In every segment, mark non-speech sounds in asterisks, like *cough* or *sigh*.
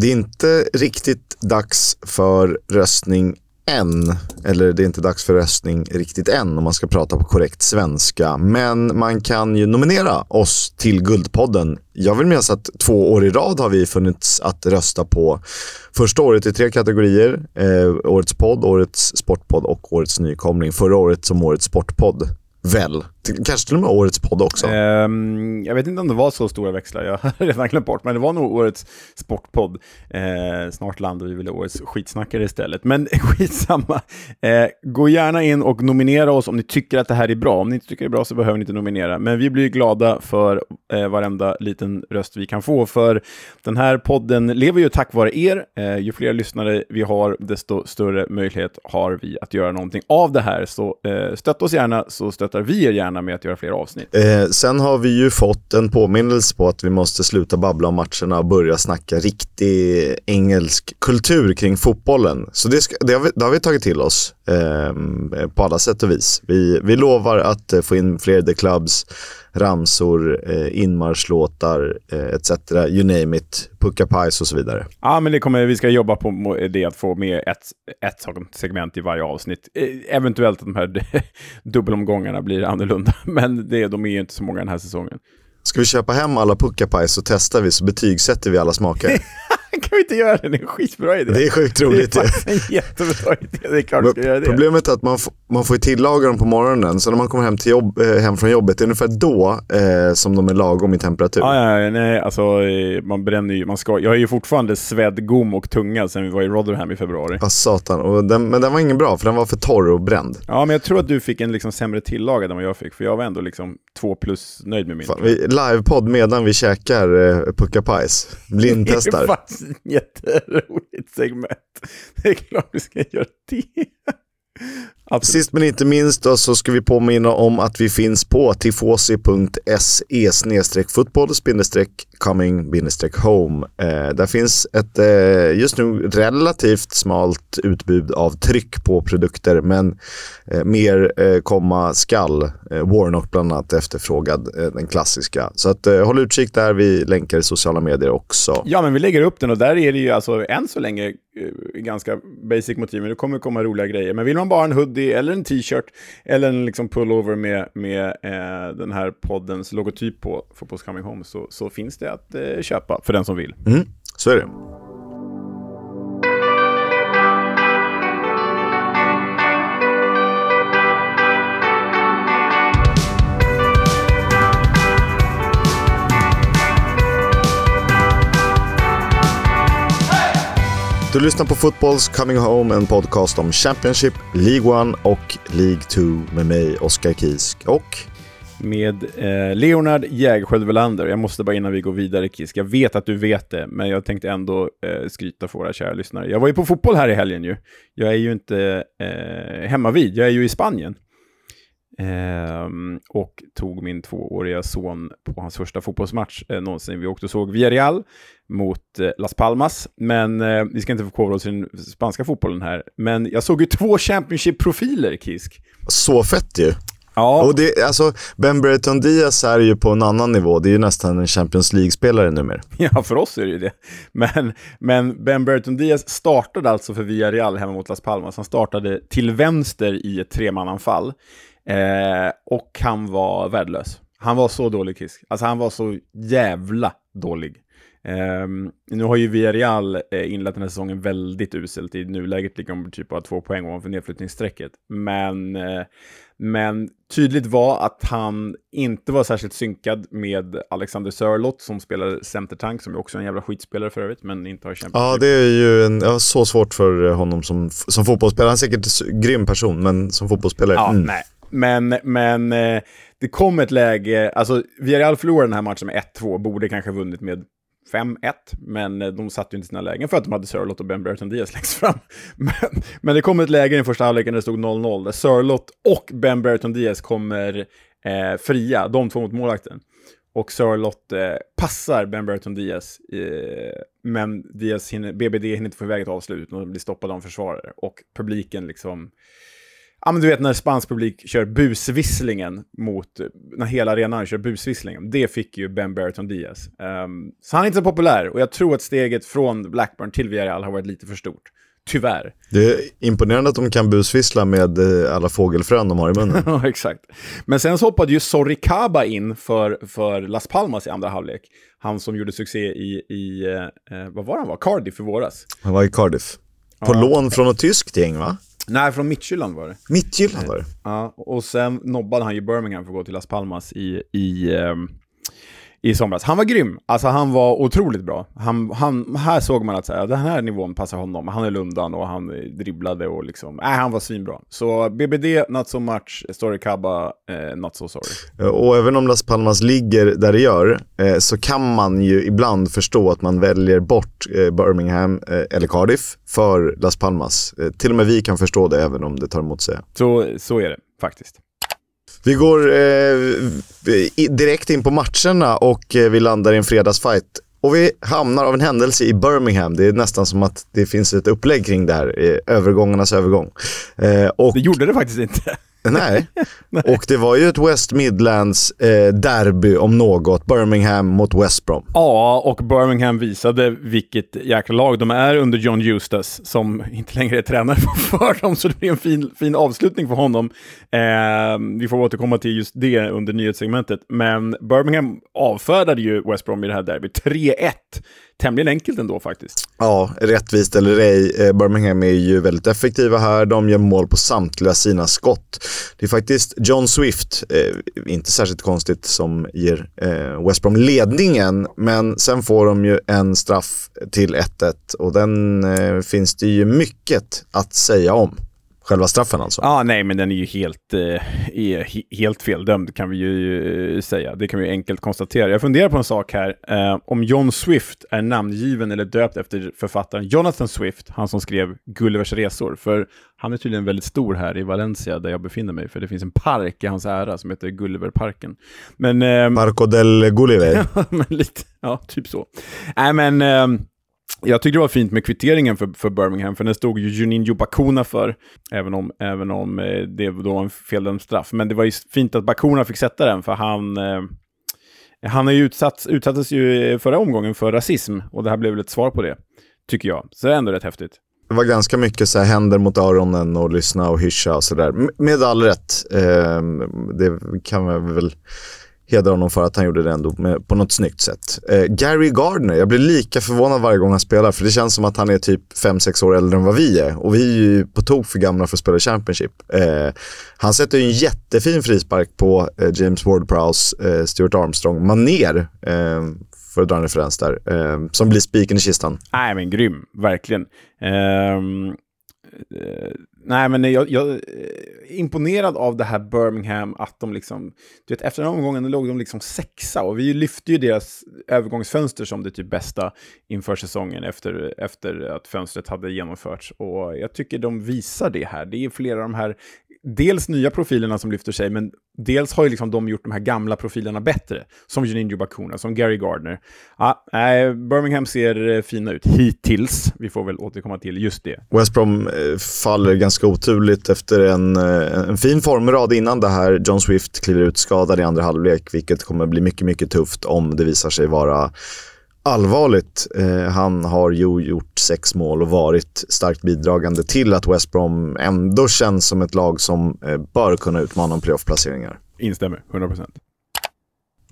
det är inte riktigt dags för röstning än. Eller det är inte dags för röstning riktigt än om man ska prata på korrekt svenska. Men man kan ju nominera oss till Guldpodden. Jag vill minnas att två år i rad har vi funnits att rösta på. Första året i tre kategorier. Eh, årets podd, årets sportpodd och årets nykomling. Förra året som årets sportpodd. Väl? Kanske till och med årets podd också. Um, jag vet inte om det var så stora växlar, jag har *laughs* redan glömt bort, men det var nog årets sportpodd. Uh, snart landar vi väl i årets skitsnackare istället, men *laughs* skitsamma. Uh, gå gärna in och nominera oss om ni tycker att det här är bra. Om ni inte tycker det är bra så behöver ni inte nominera, men vi blir glada för uh, varenda liten röst vi kan få, för den här podden lever ju tack vare er. Uh, ju fler lyssnare vi har, desto större möjlighet har vi att göra någonting av det här. Så uh, stötta oss gärna, så stöttar vi er gärna med att göra fler avsnitt. Eh, sen har vi ju fått en påminnelse på att vi måste sluta babbla om matcherna och börja snacka riktig engelsk kultur kring fotbollen. Så det, ska, det, har, vi, det har vi tagit till oss eh, på alla sätt och vis. Vi, vi lovar att eh, få in fler The Clubs, ramsor, eh, inmarschlåtar eh, etc. You name it, pucka pajs och så vidare. Ja, men det kommer, vi ska jobba på det att få med ett, ett sånt segment i varje avsnitt. Eh, eventuellt att de här *laughs* dubbelomgångarna blir annorlunda, *laughs* men det, de är ju inte så många den här säsongen. Ska vi köpa hem alla puckapaj så testar vi så betygsätter vi alla smaker. *laughs* *laughs* kan vi inte göra det? Det är en skitbra idé. Det är sjukt roligt. Det är faktiskt en jättebra idé. Det är klart vi ska göra det. Problemet är att man, man får tillaga dem på morgonen, så när man kommer hem, till jobb, eh, hem från jobbet, det är ungefär då eh, som de är lagom i temperatur. Ja, ja, nej, alltså eh, man bränner ju, man ska, jag är ju fortfarande svedd, gom och tunga sen vi var i Rotherham i februari. Ja, satan. Och den, men den var ingen bra, för den var för torr och bränd. Ja, men jag tror att du fick en liksom sämre tillagad än vad jag fick, för jag var ändå liksom två plus nöjd med min. Fan, vi, livepodd medan vi käkar eh, puckapajs. *laughs* Blindtestar jätteroligt segment. Det är klart vi ska göra det. Absolut. Sist men inte minst då, så ska vi påminna om att vi finns på tifosi.se fotboll coming home. Eh, där finns ett eh, just nu relativt smalt utbud av tryck på produkter men eh, mer eh, komma skall. Eh, Warnock bland annat efterfrågad, eh, den klassiska. Så att, håll utkik där, vi länkar i sociala medier också. Ja, men vi lägger upp den och där är det ju alltså än så länge ganska basic motiv, men det kommer komma roliga grejer. Men vill man bara en hoodie eller en t-shirt eller en liksom pullover med, med eh, den här poddens logotyp på, Fotbolls Coming Home, så, så finns det att eh, köpa för den som vill. Mm, så är det. Du lyssnar på Fotbolls Coming Home, en podcast om Championship, League 1 och League 2 med mig, Oskar Kisk och med eh, Leonard Jägerskiöld Welander. Jag måste bara innan vi går vidare Kisk, jag vet att du vet det, men jag tänkte ändå eh, skryta för våra kära lyssnare. Jag var ju på fotboll här i helgen ju. Jag är ju inte eh, hemma vid, jag är ju i Spanien. Eh, och tog min tvååriga son på hans första fotbollsmatch eh, någonsin. Vi åkte och såg Villarreal mot eh, Las Palmas, men eh, vi ska inte förkovra oss i den spanska fotbollen här. Men jag såg ju två Championship-profiler, Kisk. Så fett ju. Ja. Och det, alltså, Ben Brereton Diaz är ju på en annan nivå. Det är ju nästan en Champions League-spelare numera. *laughs* Ja, för oss är det ju det. Men, men Ben Brereton Diaz startade alltså för Villarreal hemma mot Las Palmas. Han startade till vänster i ett tremananfall. Eh, och han var värdelös. Han var så dålig Kisk. Alltså han var så jävla dålig. Eh, nu har ju Villarreal eh, inlett den här säsongen väldigt uselt. I nuläget ligger de typ bara två poäng ovanför nedflyttningsstrecket. Men, eh, men tydligt var att han inte var särskilt synkad med Alexander Sörlott som spelar centertank, som är också en jävla skitspelare för övrigt, men inte har kämpat. Ja, det är ju en, ja, så svårt för honom som, som fotbollsspelare. Han är säkert en grym person, men som fotbollsspelare. Ja, mm. nej. Men, men eh, det kom ett läge, alltså Villarreal förlorade den här matchen med 1-2, borde kanske vunnit med 5-1, men eh, de satt ju inte sina lägen för att de hade Sörlott och Ben Brereton Diaz längst fram. *laughs* Men, men det kom ett läge i den första halvleken där det stod 0-0, där Sörlott och Ben Brereton Diaz kommer eh, fria, de två mot målvakten. Och Sörlott eh, passar Ben Brereton Diaz, eh, men Diaz hinner, BBD hinner inte få iväg ett avslut och blir stoppad av en försvarare. Och publiken liksom Ja, men du vet när spansk publik kör busvisslingen mot, när hela arenan kör busvisslingen. Det fick ju Ben Berton Diaz. Um, så han är inte så populär och jag tror att steget från Blackburn till Villarreal har varit lite för stort. Tyvärr. Det är imponerande att de kan busvissla med eh, alla fågelfrön de har i munnen. *laughs* Ja, exakt. Men sen så hoppade ju Sorricaba in för, för Las Palmas i andra halvlek. Han som gjorde succé i, i eh, vad var han var? Cardiff i våras. Han var i Cardiff. På ja. lån från något tyskt gäng va? Nej, från Midtjylland var det. Midtjylland var det? Ja, och sen nobbade han ju Birmingham för att gå till Las Palmas i, i um i somras. Han var grym. Alltså han var otroligt bra. Han, han, här såg man att så här, den här nivån passar honom. Han är lundan och han dribblade och liksom, nej han var svinbra. Så BBD, not so much. Story Cabba, eh, not so sorry. Och även om Las Palmas ligger där det gör, eh, så kan man ju ibland förstå att man väljer bort eh, Birmingham eh, eller Cardiff för Las Palmas. Eh, till och med vi kan förstå det även om det tar emot sig. Så, så är det faktiskt. Vi går eh, direkt in på matcherna och eh, vi landar i en fredagsfight. Och vi hamnar av en händelse i Birmingham. Det är nästan som att det finns ett upplägg kring det här. Eh, övergångarnas övergång. Eh, och... Det gjorde det faktiskt inte. *laughs* Nej. och det var ju ett West Midlands eh, derby om något. Birmingham mot West Brom. Ja, och Birmingham visade vilket jäkla lag de är under John Eustace, som inte längre är tränare *laughs* för dem, så det blir en fin, fin avslutning för honom. Eh, vi får återkomma till just det under nyhetssegmentet, men Birmingham avfärdade ju West Brom i det här derbyt. 3-1 tämligen enkelt ändå faktiskt. Ja, rättvist eller ej. Eh, Birmingham är ju väldigt effektiva här. De gör mål på samtliga sina skott. Det är faktiskt John Swift, eh, inte särskilt konstigt, som ger eh, West Brom ledningen. Men sen får de ju en straff till 1-1 och den eh, finns det ju mycket att säga om. Själva straffen alltså? Ja, ah, nej, men den är ju helt, eh, helt feldömd kan vi ju eh, säga. Det kan vi enkelt konstatera. Jag funderar på en sak här. Eh, om John Swift är namngiven eller döpt efter författaren Jonathan Swift, han som skrev Gullivers resor. För han är tydligen väldigt stor här i Valencia där jag befinner mig, för det finns en park i hans ära som heter Gulliverparken. Men... Eh, Parco del Gulliver? *laughs* men lite, ja, typ så. Nej, men... Eh, jag tyckte det var fint med kvitteringen för, för Birmingham, för den stod ju Juninho Bakuna för, även om, även om eh, det då var en feldömd straff. Men det var ju fint att Bakuna fick sätta den, för han, eh, han är ju utsatt, utsattes ju eh, förra omgången för rasism, och det här blev väl ett svar på det, tycker jag. Så det är ändå rätt häftigt. Det var ganska mycket så här händer mot öronen och lyssna och hyscha och sådär. Med all rätt. Eh, det kan man väl hedra honom för att han gjorde det ändå med, på något snyggt sätt. Eh, Gary Gardner, jag blir lika förvånad varje gång han spelar för det känns som att han är typ 5-6 år äldre än vad vi är och vi är ju på tok för gamla för att spela Championship. Eh, han sätter ju en jättefin frispark på eh, James Ward-Prowse, eh, Stuart Armstrong, maner eh, för att dra en referens där, eh, som blir spiken i kistan. Nej men grym, verkligen. Ehm, eh, Nej, men jag, jag är imponerad av det här Birmingham, att de liksom... Du vet, efter den omgången låg de liksom sexa och vi lyfte ju deras övergångsfönster som det typ bästa inför säsongen efter, efter att fönstret hade genomförts. Och jag tycker de visar det här. Det är flera av de här dels nya profilerna som lyfter sig, men dels har ju liksom de gjort de här gamla profilerna bättre. Som Juninho Bakuna, som Gary Gardner. Ja, äh, Birmingham ser eh, fina ut, hittills. Vi får väl återkomma till just det. West Brom eh, faller ganska oturligt efter en, eh, en fin formrad innan det här. John Swift kliver ut skadad i andra halvlek, vilket kommer bli mycket, mycket tufft om det visar sig vara allvarligt. Eh, han har ju gjort sex mål och varit starkt bidragande till att West Brom ändå känns som ett lag som eh, bör kunna utmana om playoff-placeringar. Instämmer, 100%.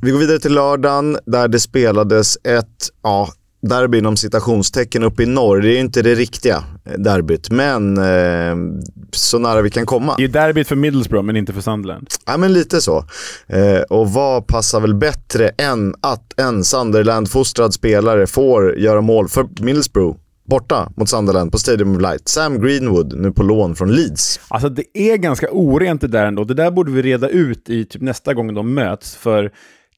Vi går vidare till lördagen där det spelades ett, ja, derby inom citationstecken uppe i norr. Det är ju inte det riktiga derbyt, men eh, så nära vi kan komma. Det är derbyt för Middlesbrough, men inte för Sunderland. Ja, men lite så. Eh, och vad passar väl bättre än att en Sunderland-fostrad spelare får göra mål för Middlesbrough borta mot Sunderland på Stadium of Light. Sam Greenwood, nu på lån från Leeds. Alltså det är ganska orent det där ändå. Det där borde vi reda ut i typ nästa gång de möts, för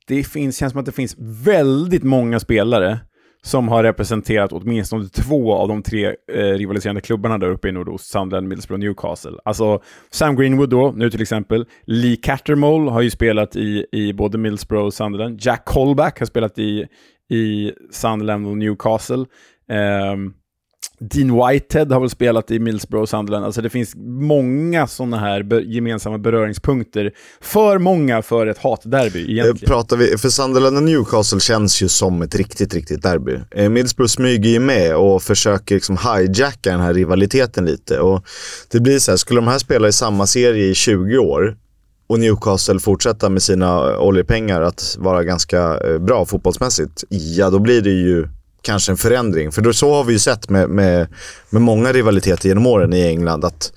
det finns, känns som att det finns väldigt många spelare som har representerat åtminstone två av de tre eh, rivaliserande klubbarna där uppe i nordost, Sunderland, Middlesbrough och Newcastle. Alltså Sam Greenwood då, nu till exempel. Lee Cattermole har ju spelat i, i både Middlesbrough och Sunderland. Jack Colback har spelat i, i Sunderland och Newcastle. Um, Dean Whitehead har väl spelat i Middlesbrough och Sunderland. Alltså det finns många sådana här gemensamma beröringspunkter. För många för ett hatderby egentligen. Pratar vi, för Sunderland och Newcastle känns ju som ett riktigt, riktigt derby. Eh, Middlesbrough smyger ju med och försöker liksom hijacka den här rivaliteten lite. Och det blir så här, skulle de här spela i samma serie i 20 år och Newcastle fortsätta med sina oljepengar att vara ganska eh, bra fotbollsmässigt, ja då blir det ju kanske en förändring. För då, så har vi ju sett med, med, med många rivaliteter genom åren i England att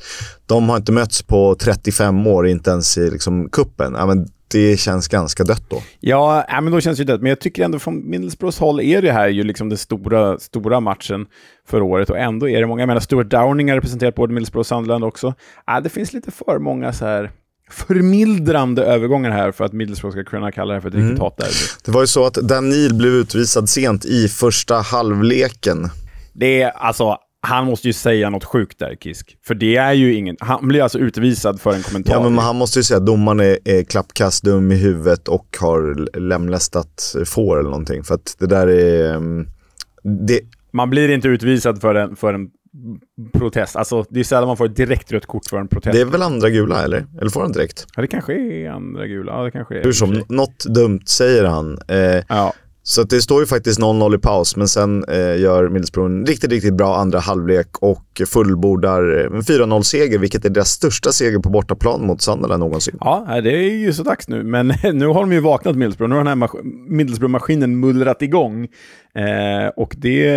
de har inte mötts på 35 år, inte ens i liksom, kuppen. Ja, men det känns ganska dött då. Ja, äh, men då känns det dött. Men jag tycker ändå från Middlesbroughs håll är det här ju liksom den stora, stora matchen för året och ändå är det många. Jag menar, Stuart Downing har representerat både Middlesbrough och Sunderland också. Äh, det finns lite för många så här förmildrande övergångar här för att Middlesbrough ska kunna kalla det för ett mm. riktigt hatderby. Det var ju så att Danil blev utvisad sent i första halvleken. Det är alltså, han måste ju säga något sjukt där, Kisk. För det är ju ingen... Han blir alltså utvisad för en kommentar. Ja, men han måste ju säga att domaren är, är klappkast dum i huvudet och har lemlästat får eller någonting. För att det där är... Mm, det... Man blir inte utvisad för en, för en protest. Alltså, det är sällan man får ett direkt rött kort för en protest. Det är väl andra gula, eller? Eller får han direkt? Ja, det kanske är andra gula. Ja, det kanske är. Hur som, något dumt säger han. Eh, ja. Så det står ju faktiskt 0-0 i paus, men sen eh, gör Middlesbrough en riktigt, riktigt bra andra halvlek och fullbordar en 4-0-seger, vilket är deras största seger på bortaplan mot Sunderland någonsin. Ja, det är ju så dags nu, men *laughs* nu har de ju vaknat Middlesbrough. Nu har den här Middlesbrough-maskinen mullrat igång. Eh, och det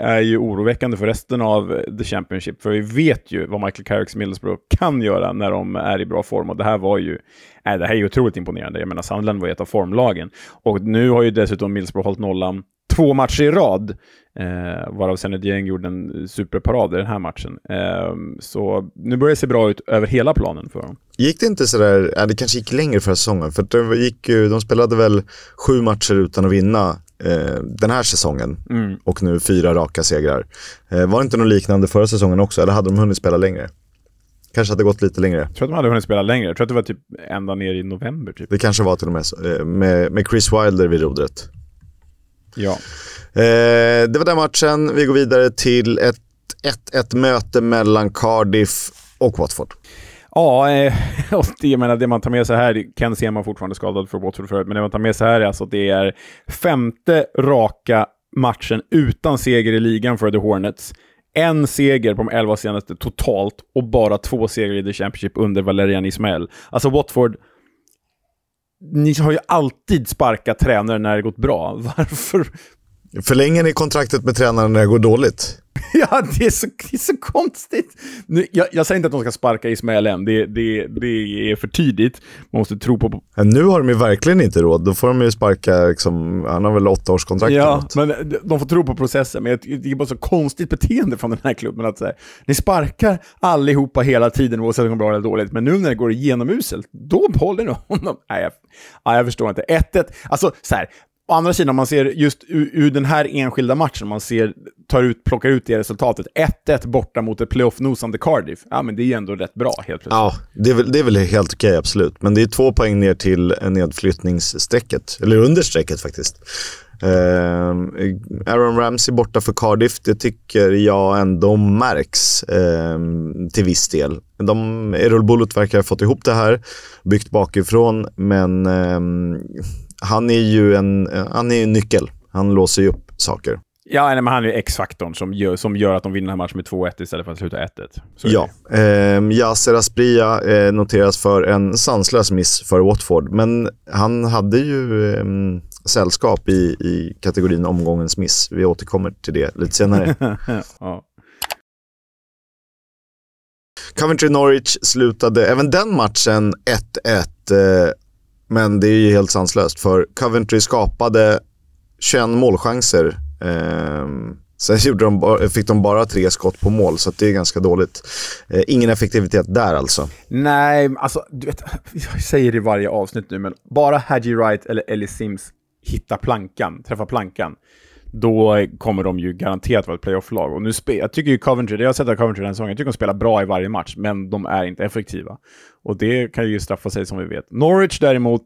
är ju oroväckande för resten av The Championship, för vi vet ju vad Michael Carricks Middlesbrough kan göra när de är i bra form. Och det här var ju, äh, det här är ju otroligt imponerande. Jag menar, Sunderland var ju ett av formlagen. Och nu har ju dessutom Middlesbrough hållit nollan två matcher i rad, eh, varav Zenit Dieng gjorde en superparad i den här matchen. Eh, så nu börjar det se bra ut över hela planen för dem. Gick det inte sådär, ja, det kanske gick längre förra säsongen, för det gick ju, de spelade väl sju matcher utan att vinna eh, den här säsongen mm. och nu fyra raka segrar. Eh, var det inte något liknande förra säsongen också, eller hade de hunnit spela längre? Kanske hade gått lite längre. Jag tror att de hade hunnit spela längre. Jag tror att det var typ ända ner i november. Typ. Det kanske var till och med så, eh, med, med Chris Wilder vid rodret. Ja. Eh, det var den matchen. Vi går vidare till ett 1-1 möte mellan Cardiff och Watford. Ja, eh, *laughs* och det, menar, det man tar med sig här, Ken Sema fortfarande skadad för Watford förut, men det man tar med sig här är alltså att det är femte raka matchen utan seger i ligan för The Hornets. En seger på de elva senaste totalt och bara två segrar i The Championship under Valerian Ismael. Alltså Watford, ni har ju alltid sparkat tränare när det gått bra. *laughs* Varför Förlänger ni kontraktet med tränaren när det går dåligt? *laughs* ja, det är så, det är så konstigt. Nu, jag, jag, säger inte att de ska sparka Ismael än, det, det, det är för tidigt. Man måste tro på... Ja, nu har de ju verkligen inte råd. Då får de ju sparka, liksom, han har väl åtta års kontrakt Ja, men de får tro på processen. Men det är bara så konstigt beteende från den här klubben. att säga, Ni sparkar allihopa hela tiden oavsett om det går bra eller dåligt, men nu när det går igenom uselt, då behåller ni honom. Nej, jag, nej, jag förstår inte. 1-1, alltså så här, Å andra sidan, om man ser just ur, ur, den här enskilda matchen, man ser, tar ut, plockar ut det resultatet, 1-1 borta mot ett playoff-nosande Cardiff, ja men det är ju ändå rätt bra helt plötsligt. Ja, det är väl, det är väl helt okej, absolut. Men det är två poäng ner till nedflyttningsstrecket, eller understrecket faktiskt. Eh, Aaron Ramsey borta för Cardiff, det tycker jag ändå märks eh, till viss del. De, Errol Bullet verkar ha fått ihop det här, byggt bakifrån, men eh, han är ju en, han är en nyckel. Han låser ju upp saker. Ja, nej, men han är ju X-faktorn som gör, som gör att de vinner den här matchen med 2-1 istället för att sluta 1-1. Ja. Eh, Yasser Aspria eh, noteras för en sanslös miss för Watford, men han hade ju eh, sällskap i, i kategorin omgångens miss. Vi återkommer till det lite senare. *laughs* ja. Coventry Norwich slutade även den matchen 1-1. Men det är ju helt sanslöst för Coventry skapade 21 målchanser. Eh, sen *laughs* gjorde de, fick de bara tre skott på mål, så det är ganska dåligt. Eh, ingen effektivitet där alltså. Nej, alltså du vet, *laughs* jag säger det i varje avsnitt nu, men bara Hadji Wright eller Ellie Sims hitta plankan, träffar plankan då kommer de ju garanterat vara ett playoff-lag. Och nu spe jag tycker ju Coventry, det jag har sett av Coventry den säsongen, jag tycker de spelar bra i varje match, men de är inte effektiva. Och det kan ju straffa sig som vi vet. Norwich däremot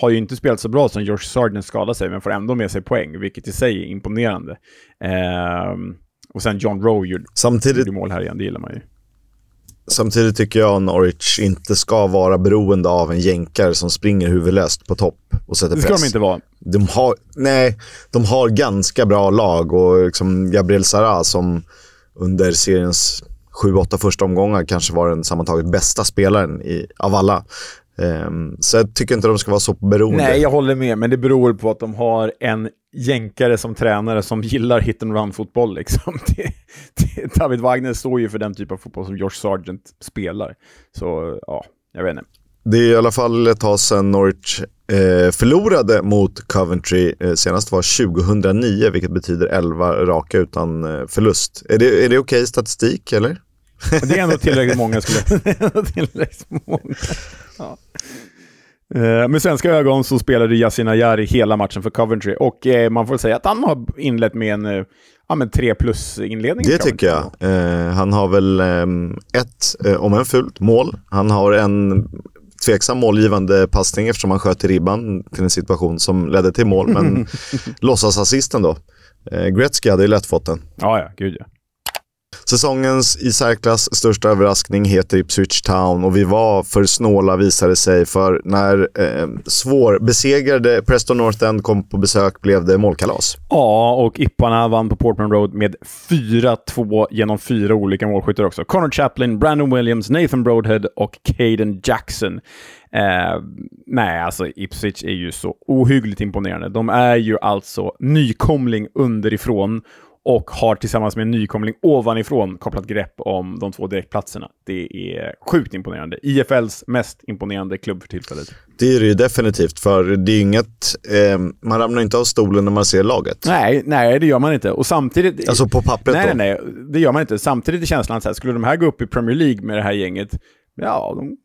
har ju inte spelat så bra som George Sargent skadade sig, men får ändå med sig poäng, vilket i sig är imponerande. Eh, Och sen John Rowe gjorde, Samtidigt, gjorde mål här igen, det gillar man ju. Samtidigt tycker jag Norwich inte ska vara beroende av en jänkare som springer huvudlöst på topp och sätter Det ska press. de inte vara. De har, nej, de har ganska bra lag och liksom Gabriel Sara som under seriens 7-8 första omgångar kanske var den sammantaget bästa spelaren i, av alla. Ehm, så jag tycker inte de ska vara så beroende. Nej, jag håller med, men det beror på att de har en jänkare som tränare som gillar hit and run-fotboll. Liksom. *laughs* David Wagner står ju för den typ av fotboll som George Sargent spelar. Så, ja, jag vet inte. Det är i alla fall ett tag sedan Norwich eh, förlorade mot Coventry. Eh, senast var 2009, vilket betyder 11 raka utan eh, förlust. Är det, är det okej statistik, eller? Det är ändå tillräckligt många skulle *laughs* det är ändå tillräckligt många. Ja. Eh, Med svenska ögon så spelade Yasin Ayari hela matchen för Coventry och eh, man får säga att han har inlett med en eh, ja, men 3 plus-inledning. Det tycker jag. Eh, han har väl eh, ett, eh, om en fult, mål. Han har en tveksam målgivande passning eftersom han sköt i ribban till en situation som ledde till mål, men *laughs* låtsasassisten då. Eh, Gretzky hade ju lätt fått den. Ja, ja, gud ja. Säsongens i särklass största överraskning heter Ipswich Town och vi var för snåla visade det sig för när eh, svårbesegrade Preston North End kom på besök blev det målkalas. Ja, och Ipparna vann på Portman Road med 4-2 genom fyra olika målskyttar också. Connor Chaplin, Brandon Williams, Nathan Broadhead och Caden Jackson. Eh, nej, alltså Ipswich är ju så ohyggligt imponerande. De är ju alltså nykomling underifrån och har tillsammans med en nykomling ovanifrån kopplat grepp om de två direktplatserna. Det är sjukt imponerande. IFLs mest imponerande klubb för tillfället. Det är det ju definitivt, för det är inget, eh, man ramlar inte av stolen när man ser laget. Nej, nej, det gör man inte. Och samtidigt... Alltså på pappret Nej, då. nej, nej. Det gör man inte. Samtidigt är känslan så här, skulle de här gå upp i Premier League med det här gänget, ja, de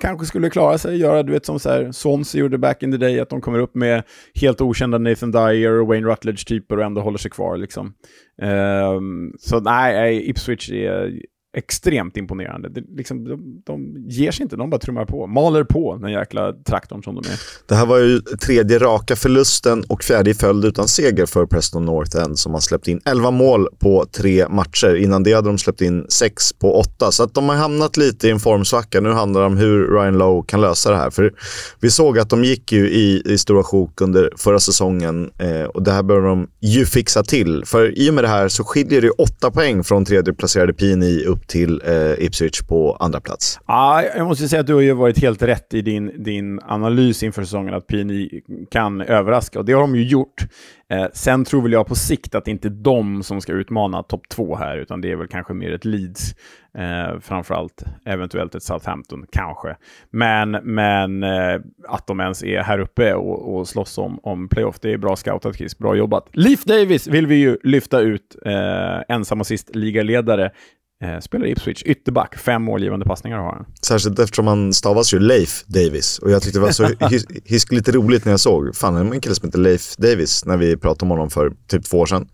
kanske skulle klara sig, göra du vet som så här, Swansea gjorde back in the day, att de kommer upp med helt okända Nathan Dyer och Wayne Rutledge-typer och ändå håller sig kvar. Liksom. Um, så nej, Ipswich är extremt imponerande. Det, liksom, de, de ger sig inte, de bara trummar på. Maler på den jäkla traktorn som de är. Det här var ju tredje raka förlusten och fjärde i följd utan seger för Preston North End som har släppt in 11 mål på tre matcher. Innan det hade de släppt in 6 på 8. Så att de har hamnat lite i en formsvacka. Nu handlar det om hur Ryan Lowe kan lösa det här. För vi såg att de gick ju i, i stora sjok under förra säsongen eh, och det här behöver de ju fixa till. För i och med det här så skiljer det 8 poäng från tredje placerade PNI upp till eh, Ipswich på andra plats. Ah, jag måste säga att du har ju varit helt rätt i din, din analys inför säsongen att PNI kan överraska och det har de ju gjort. Eh, sen tror väl jag på sikt att det inte är de som ska utmana topp två här, utan det är väl kanske mer ett Leeds, eh, framförallt eventuellt ett Southampton, kanske. Men, men eh, att de ens är här uppe och, och slåss om, om playoff, det är bra scoutat Chris, bra jobbat. Leif Davis vill vi ju lyfta ut, eh, ensam assist ligaledare Eh, spelar i Ipswich, ytterback, fem målgivande passningar har han. Särskilt eftersom han stavas ju Leif Davis. Och jag tyckte det var så *laughs* his hiskligt roligt när jag såg, fan det var en kille som heter Leif Davis när vi pratade om honom för typ två år sedan.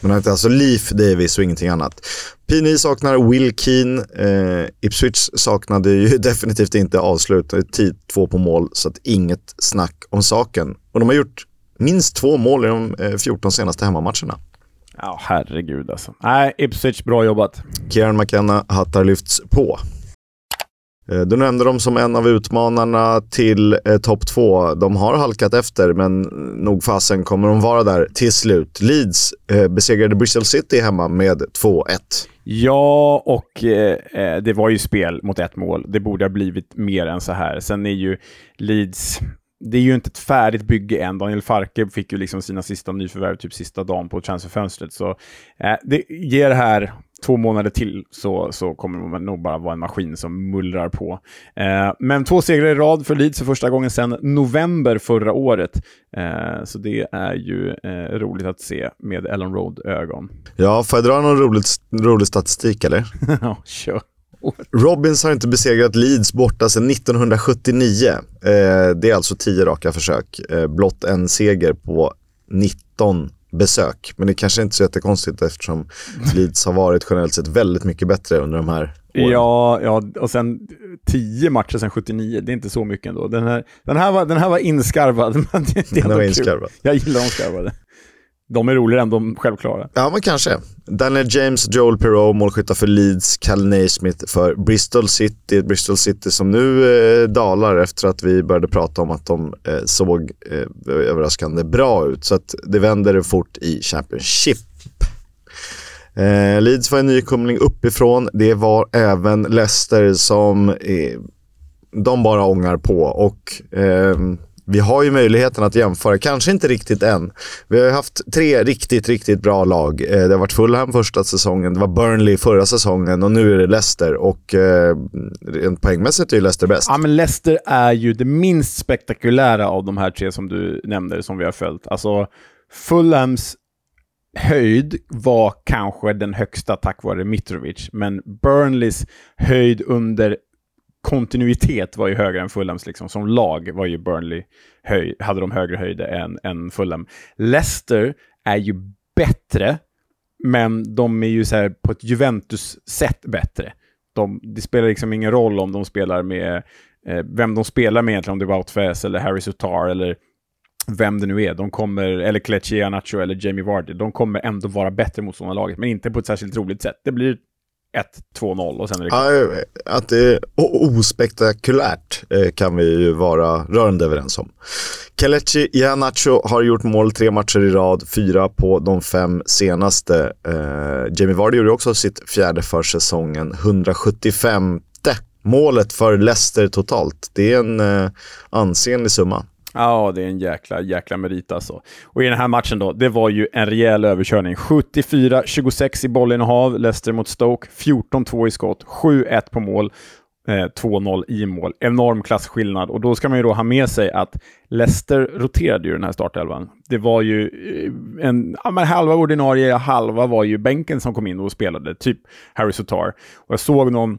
Men han heter alltså Leif Davis och ingenting annat. PNI saknar Will Keane, eh, Ipswich saknade ju *laughs* definitivt inte avslut, tid två på mål, så att inget snack om saken. Och de har gjort minst två mål i de eh, 14 senaste hemmamatcherna. Ja, herregud alltså. Nej, Ipswich, bra jobbat. Kieran McKenna hattar lyfts på. Eh, Du nämnde dem som en av utmanarna till eh, topp två. De har halkat efter, men nog fasen kommer de vara där till slut. Leeds eh, besegrade Bristol City hemma med 2-1. Ja, och eh, det var ju spel mot ett mål. Det borde ha blivit mer än så här. Sen är ju Leeds... Det är ju inte ett färdigt bygge än. Daniel Farke fick ju liksom sina sista nyförvärv typ sista dagen på transferfönstret. Så eh, det ger det här två månader till så, så kommer man nog bara vara en maskin som mullrar på. Eh, men två segrar i rad för Leeds för första gången sedan november förra året. Eh, så det är ju eh, roligt att se med Ellen Road-ögon. Ja, får jag dra någon rolig, rolig statistik eller? *laughs* Ja, kör. Robins har inte besegrat Leeds borta sedan 1979. Eh, det är alltså tio raka försök. Eh, blott en seger på 19 besök. Men det kanske inte är så jättekonstigt eftersom Leeds har varit generellt sett väldigt mycket bättre under de här åren. Ja, ja, och sen tio matcher sedan 79, det är inte så mycket ändå. Den här, den här, var, den här var inskarvad. *laughs* men det, det är Den ändå var kul. inskarvad. Jag gillar de skarvade. De är roligare än de självklara. Ja, men kanske. Daniel James, Joel Perreault, målskyttar för Leeds, Cal Naismith för Bristol City. Bristol City som nu eh, dalar efter att vi började prata om att de eh, såg eh, överraskande bra ut. Så att det vänder fort i Championship. Eh, Leeds var en nykomling uppifrån. Det var även Leicester som eh, de bara ångar på. och eh, vi har ju möjligheten att jämföra, kanske inte riktigt än. Vi har haft tre riktigt, riktigt bra lag. Eh, det har varit Fulham första säsongen, det var Burnley förra säsongen och nu är det Leicester. Och eh, rent poängmässigt är ju Leicester bäst. Ja, men Leicester är ju det minst spektakulära av de här tre som du nämner, som vi har följt. Alltså, Fulhams höjd var kanske den högsta tack vare Mitrovic, men Burnleys höjd under kontinuitet var ju högre än Fulhams. Liksom. Som lag var ju Burnley höj, hade de högre höjder än, än Fulham. Leicester är ju bättre, men de är ju så på ett Juventus-sätt bättre. De, det spelar liksom ingen roll om de spelar med eh, vem de spelar med egentligen, om det är Wout eller Harry Sutar eller vem det nu är. De kommer, eller Kelechi Nacho eller Jamie Vardy. De kommer ändå vara bättre mot sådana laget, men inte på ett särskilt roligt sätt. Det blir 1-2-0 och sen är det ja, Att det är ospektakulärt eh, kan vi ju vara rörande överens om. Kelechi Iheanacho har gjort mål tre matcher i rad, fyra på de fem senaste. Eh, Jamie Vardy gjorde också sitt fjärde för säsongen, 175 målet för Leicester totalt. Det är en eh, ansenlig summa. Ja, det är en jäkla, jäkla merit alltså. Och i den här matchen då, det var ju en rejäl överkörning. 74-26 i bollinnehav, Leicester mot Stoke. 14-2 i skott, 7-1 på mål. Eh, 2-0 i mål. Enorm klasskillnad. Och då ska man ju då ha med sig att Leicester roterade ju den här startelvan. Det var ju eh, en, ja, men halva ordinarie, halva var ju bänken som kom in och spelade, typ Harry Sotar. Och jag såg någon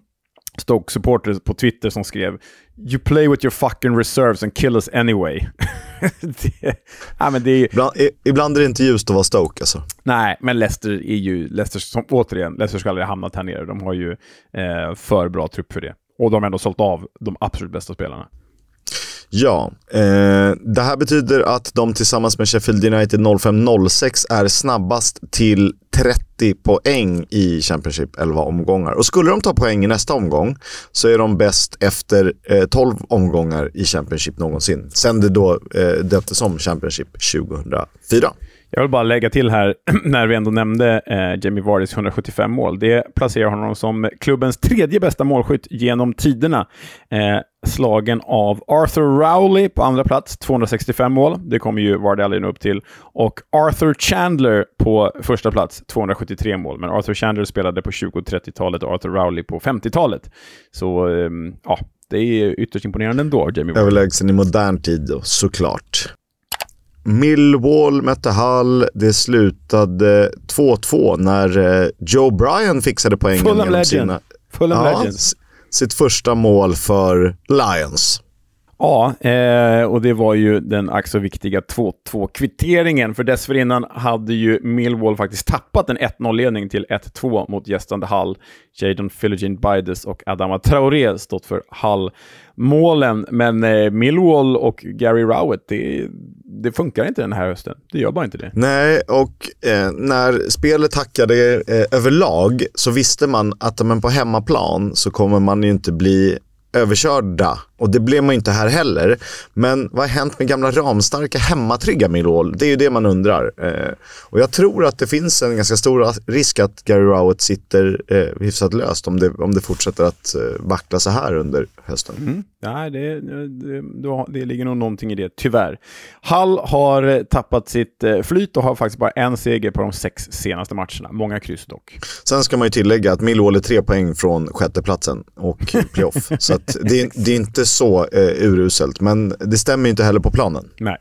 Stoke-supporter på Twitter som skrev “You play with your fucking reserves and kill us anyway”. *laughs* det, ja, men det är, ibland, ibland är det inte ljust att vara Stoke alltså. Nej, men Leicester är ju, Leicester, som, återigen, Leicester ska aldrig hamnat här nere. De har ju eh, för bra trupp för det. Och de har ändå sålt av de absolut bästa spelarna. Ja, eh, det här betyder att de tillsammans med Sheffield United 05-06 är snabbast till 30 poäng i Championship 11 omgångar. Och skulle de ta poäng i nästa omgång så är de bäst efter eh, 12 omgångar i Championship någonsin. Sen det då eh, döptes om Championship 2004. Jag vill bara lägga till här, *clears throat* när vi ändå nämnde eh, Jamie Vardys 175 mål. Det placerar honom som klubbens tredje bästa målskytt genom tiderna. Eh, slagen av Arthur Rowley på andra plats, 265 mål. Det kommer ju nå upp till. Och Arthur Chandler på första plats, 273 mål. Men Arthur Chandler spelade på 20 och 30-talet och Arthur Rowley på 50-talet. Så eh, ja, det är ytterst imponerande ändå, Jamie Vardy. Överlägsen i modern tid då, såklart. Millwall mötte Hull. Det slutade 2-2 när eh, Joe Bryan fixade poängen Fulham genom sina... Fulham ja, sitt första mål för Lions. Ja, eh, och det var ju den ack så viktiga 2-2-kvitteringen. För dessförinnan hade ju Millwall faktiskt tappat en 1-0-ledning till 1-2 mot gästande Hull. Jadon Philogene Bides och Adama Traoré stått för Hull-målen. Men eh, Millwall och Gary Rowett, det, det, funkar inte den här hösten. Det gör bara inte det. Nej, och eh, när spelet hackade eh, överlag så visste man att men på hemmaplan så kommer man ju inte bli överkörda. Och det blev man inte här heller. Men vad har hänt med gamla ramstarka hemmatrygga Millwall? Det är ju det man undrar. Eh, och jag tror att det finns en ganska stor risk att Gary Rowett sitter eh, hyfsat löst om det, om det fortsätter att eh, vackla så här under hösten. Mm. Nej, det, det, det, det ligger nog någonting i det, tyvärr. Hall har tappat sitt eh, flyt och har faktiskt bara en seger på de sex senaste matcherna. Många kryss dock. Sen ska man ju tillägga att Millwall är tre poäng från sjätteplatsen och playoff. *laughs* så det, det är inte så eh, uruselt, men det stämmer inte heller på planen. Nej.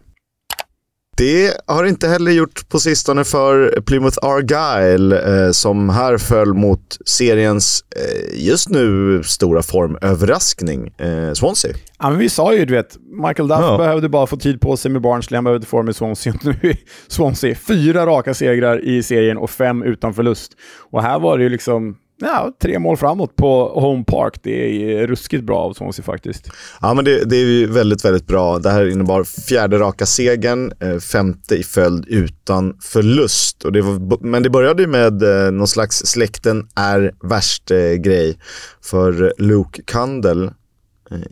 Det har inte heller gjort på sistone för Plymouth Argyle eh, som här föll mot seriens eh, just nu stora formöverraskning, eh, Swansea. Ja, men vi sa ju, du vet, Michael Duff ja. behövde bara få tid på sig med Barnsley, han behövde få med Swansea. Nu är Swansea fyra raka segrar i serien och fem utan förlust. Och här var det ju liksom ja, tre mål framåt på Home Park. Det är ruskigt bra av Swansea faktiskt. Ja, men det, det är ju väldigt, väldigt bra. Det här innebar fjärde raka segern, eh, femte i följd utan förlust. Och det var, men det började ju med eh, någon slags släkten är värst-grej. Eh, för Luke Kandel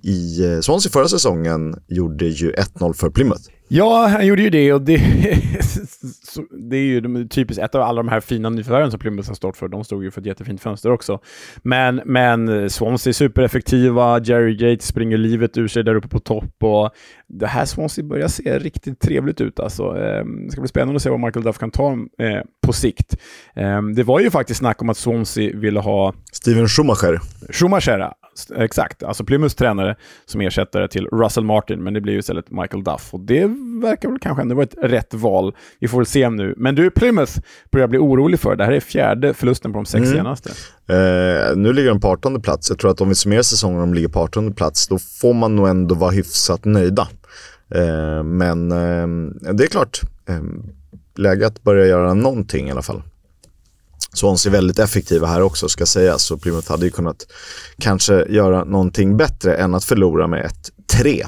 i Swansea förra säsongen gjorde ju 1-0 för Plymouth. Ja, han gjorde ju det och det, *laughs* det är ju typiskt ett av alla de här fina nyförvärven som Plymouth har stått för. De stod ju för ett jättefint fönster också. Men, men Swansea är supereffektiva, Jerry Gates springer livet ur sig där uppe på topp och det här Swansea börjar se riktigt trevligt ut alltså. Ehm, det ska bli spännande att se vad Michael Duff kan ta eh, på sikt. Ehm, det var ju faktiskt snack om att Swansea ville ha... Steven Schumacher. Schumacher, exakt. Alltså Plymouths tränare som ersättare till Russell Martin, men det blir ju istället Michael Duff. Och det verkar väl kanske ändå vara ett rätt val. Vi får väl se nu. Men du, Plymouth börjar bli orolig för. Det här är fjärde förlusten på de sex mm. senaste. Eh, nu ligger de på 18 plats. Jag tror att om vi summerar säsongen och de ligger på 18 plats, då får man nog ändå vara hyfsat nöjda. Eh, men eh, det är klart, eh, läge att börja göra någonting i alla fall. Swansea är väldigt effektiva här också ska sägas. Så Plymouth hade ju kunnat kanske göra någonting bättre än att förlora med 1-3.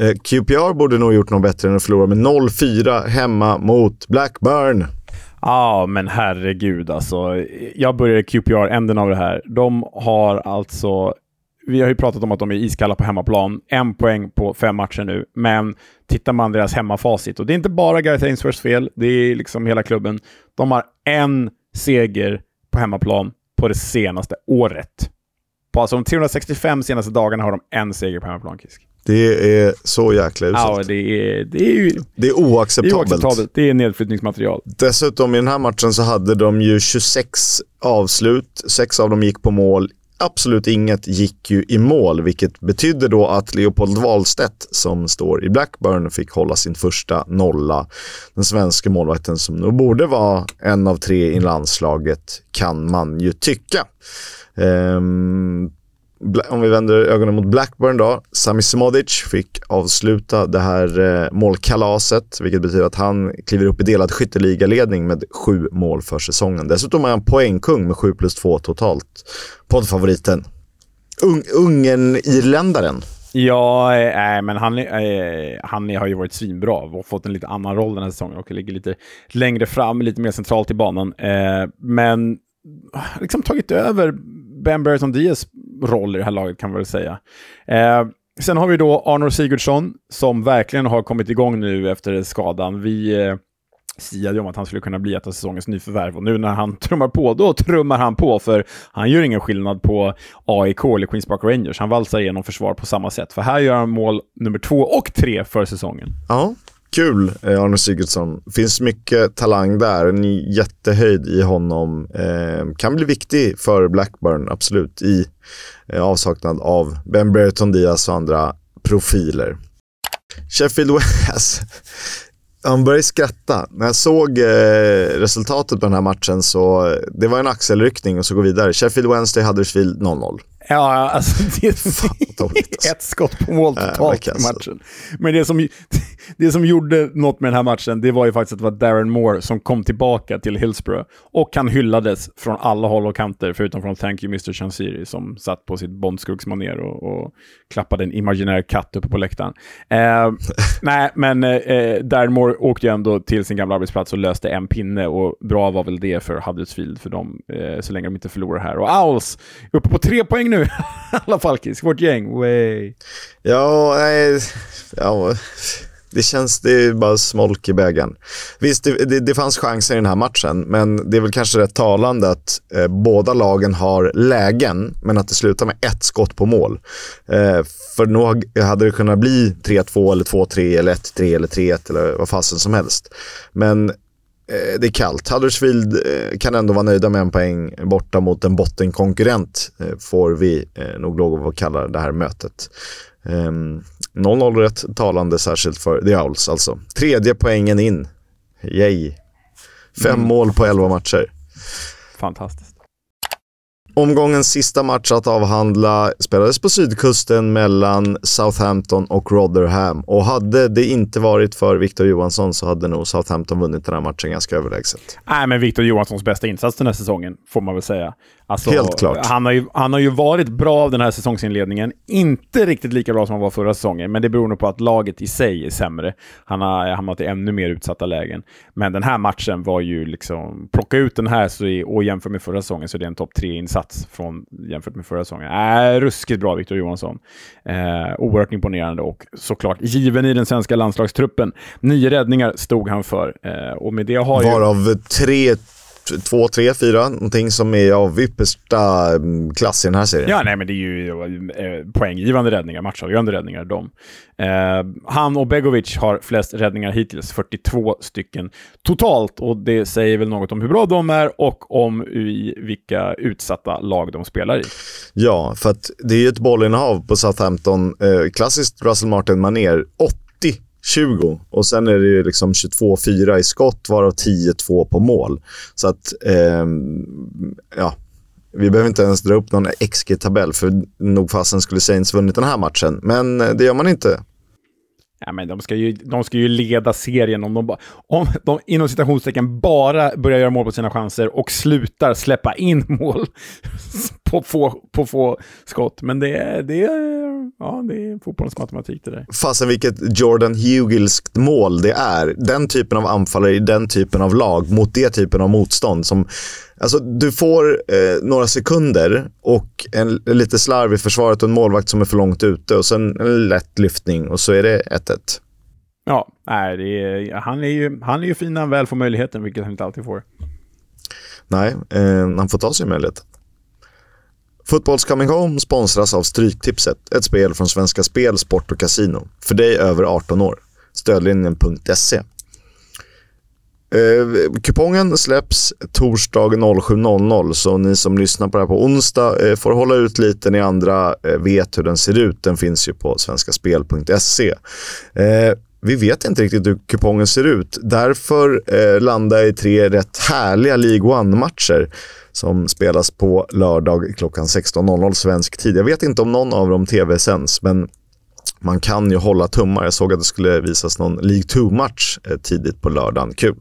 Eh, QPR borde nog gjort något bättre än att förlora med 0-4 hemma mot Blackburn. Ja, ah, men herregud alltså. Jag börjar i QPR-änden av det här. De har alltså vi har ju pratat om att de är iskalla på hemmaplan. En poäng på fem matcher nu, men tittar man deras hemmafacit, och det är inte bara Gareth Ainsworths fel, det är liksom hela klubben. De har en seger på hemmaplan på det senaste året. På alltså de 365 senaste dagarna har de en seger på hemmaplan, Kisk. Det är så jäkla uselt. Ja, det är, det är ju... Det är oacceptabelt. Det är oacceptabelt. Det är nedflyttningsmaterial. Dessutom i den här matchen så hade de ju 26 avslut. Sex av dem gick på mål. Absolut inget gick ju i mål, vilket betydde då att Leopold Wahlstedt som står i Blackburn fick hålla sin första nolla. Den svenska målvakten som nog borde vara en av tre i landslaget kan man ju tycka. Ehm, om vi vänder ögonen mot Blackburn då. Sami Smodic fick avsluta det här eh, målkalaset, vilket betyder att han kliver upp i delad skytteligaledning med sju mål för säsongen. Dessutom är han poängkung med sju plus två totalt. Poddfavoriten. Un Ungern-irländaren. Ja, äh, men han, äh, han har ju varit svinbra och fått en lite annan roll den här säsongen och ligger lite längre fram, lite mer centralt i banan. Äh, men liksom tagit över Ben Burton Diaz roll i det här laget kan man väl säga. Eh, sen har vi då Arnor Sigurdsson som verkligen har kommit igång nu efter skadan. Vi eh, siade om att han skulle kunna bli ett av säsongens nyförvärv och nu när han *laughs* trummar på, då trummar han på för han gör ingen skillnad på AIK eller Queens Park Rangers. Han valsar igenom försvar på samma sätt, för här gör han mål nummer två och tre för säsongen. Ja, Kul, eh, Arne Sigurdsson. Finns mycket talang där. En jättehöjd i honom. Eh, kan bli viktig för Blackburn, absolut, i eh, avsaknad av Ben Brereton Diaz och andra profiler. Sheffield West. *laughs* han började skratta. När jag såg eh, resultatet på den här matchen så eh, det var en axelryckning och så gå vidare. Sheffield Wednesday, Huddersfield 0-0. Ja, alltså *laughs* det, är ett skott på mål totalt i matchen. Men det som, *laughs* det som gjorde något med den här matchen, det var ju faktiskt att det var Darren Moore som kom tillbaka till Hillsborough. Och han hyllades från alla håll och kanter, förutom från Thank You Mr. Chansiri som satt på sitt Bondskuggsmanér och, och klappade en imaginär katt uppe på läktaren. Eh, *laughs* nej, men eh, Darren Moore åkte ju ändå till sin gamla arbetsplats och löste en pinne och bra var väl det för Huddersfield för dem, eh, så länge de inte förlorar här. Och Owls uppe på tre poäng nu, *laughs* i alla fall vårt gäng. Way. Ja, nej, ja, det känns, det är bara smolk i bägaren. Visst, det, det, det, fanns chanser i den här matchen, men det är väl kanske rätt talande att eh, båda lagen har lägen, men att det slutar med ett skott på mål. Eh, för nog hade det kunnat bli 3-2 eller 2-3 eller 1-3 eller 3-1 eller vad fasen som helst. Men det är kallt. Huddersfield eh, kan ändå vara nöjda med en poäng borta mot en bottenkonkurrent, eh, får vi eh, nog lov att kalla det här mötet. 0-0 ehm, rätt talande särskilt för The Owls alltså. Tredje poängen in. Yay. Fem mm. mål på elva matcher. Fantastiskt. Omgångens sista match att avhandla spelades på sydkusten mellan Southampton och Rotherham. Och hade det inte varit för Victor Johansson så hade nog Southampton vunnit den här matchen ganska överlägset. Nej, men Victor Johanssons bästa insats den här säsongen, får man väl säga. Alltså, Helt klart. Han har, ju, han har ju varit bra av den här säsongsinledningen. Inte riktigt lika bra som han var förra säsongen, men det beror nog på att laget i sig är sämre. Han har hamnat i ännu mer utsatta lägen. Men den här matchen var ju liksom... Plocka ut den här så är, och jämför med förra säsongen så är det en topp tre-insats från, jämfört med förra säsongen. Äh, ruskigt bra, Victor Johansson. Eh, oerhört imponerande och såklart given i den svenska landslagstruppen. Nio räddningar stod han för. Eh, och med det har ju... Varav tre två, tre, fyra, någonting som är av yppersta mm, klass i den här serien. Ja, nej men det är ju eh, poänggivande räddningar, matchavgörande räddningar de. Eh, han och Begovic har flest räddningar hittills, 42 stycken totalt. Och det säger väl något om hur bra de är och om i vilka utsatta lag de spelar i. Ja, för att det är ju ett bollinnehav på Southampton, eh, klassiskt Russell Martin-manér, 20 och sen är det ju liksom 22-4 i skott, varav 10-2 på mål. Så att, eh, ja, vi behöver inte ens dra upp någon XG-tabell, för nog fasen skulle Saints vunnit den här matchen. Men eh, det gör man inte. Ja, men de, ska ju, de ska ju leda serien om de, om de inom citationstecken bara börjar göra mål på sina chanser och slutar släppa in *laughs* mål på få, på få skott. Men det, är, det, är, ja, det är fotbollens matematik det där. Fasen vilket Jordan Hugilskt mål det är. Den typen av anfallare i den typen av lag mot det typen av motstånd som Alltså, du får eh, några sekunder och en, lite slarv i försvaret och en målvakt som är för långt ute och sen en lätt lyftning och så är det 1-1. Ja, nej, är, han, är ju, han är ju fin när han väl får möjligheten, vilket han inte alltid får. Nej, eh, han får ta sig möjlighet. Fotbolls Coming Home sponsras av Stryktipset, ett spel från Svenska Spel, Sport och Casino. För dig över 18 år. Stödlinjen.se. Eh, kupongen släpps torsdag 07.00 så ni som lyssnar på det här på onsdag eh, får hålla ut lite. Ni andra eh, vet hur den ser ut. Den finns ju på svenskaspel.se. Eh, vi vet inte riktigt hur kupongen ser ut. Därför eh, landar jag i tre rätt härliga League One-matcher som spelas på lördag klockan 16.00 svensk tid. Jag vet inte om någon av dem tv-sänds, men man kan ju hålla tummar. Jag såg att det skulle visas någon League 2-match eh, tidigt på lördagen. Kul.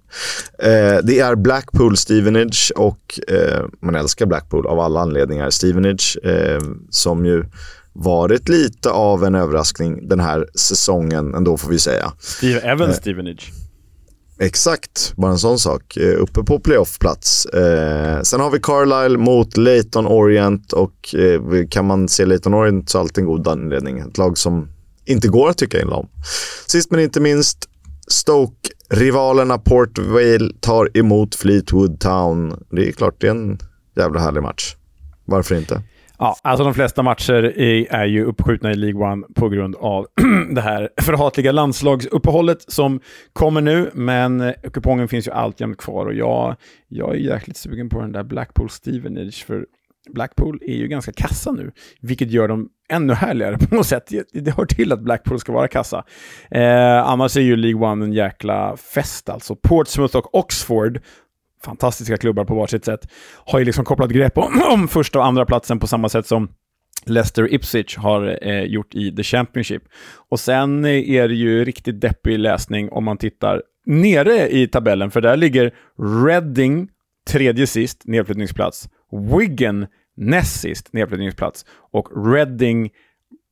Eh, det är Blackpool Stevenage och eh, man älskar Blackpool av alla anledningar. Stevenage som ju varit lite av en överraskning den här säsongen ändå får vi säga. Steve Evans Stevenage. Exakt, bara en sån sak. Uppe på playoffplats. Eh, sen har vi Carlisle mot Leighton Orient och eh, kan man se Leighton Orient så är alltid en god anledning. Ett lag som inte går att tycka illa om. Sist men inte minst, Stoke. Rivalerna Port Vale tar emot Fleetwood Town. Det är klart, det är en jävla härlig match. Varför inte? Ja, alltså de flesta matcher är, är ju uppskjutna i League One på grund av *clears throat* det här förhatliga landslagsuppehållet som kommer nu, men kupongen finns ju alltjämt kvar och jag, jag är jäkligt sugen på den där Blackpool Stevenage, för Blackpool är ju ganska kassa nu, vilket gör dem ännu härligare på något sätt. Det hör till att Blackpool ska vara kassa. Eh, annars är ju League One en jäkla fest alltså. Portsmouth och Oxford fantastiska klubbar på varsitt sätt, har ju liksom kopplat grepp om, om första och andra platsen på samma sätt som Leicester Ipswich har eh, gjort i The Championship. Och sen eh, är det ju riktigt deppig läsning om man tittar nere i tabellen, för där ligger Reading tredje sist, nedflyttningsplats. Wigan näst sist, nedflyttningsplats. Och Reading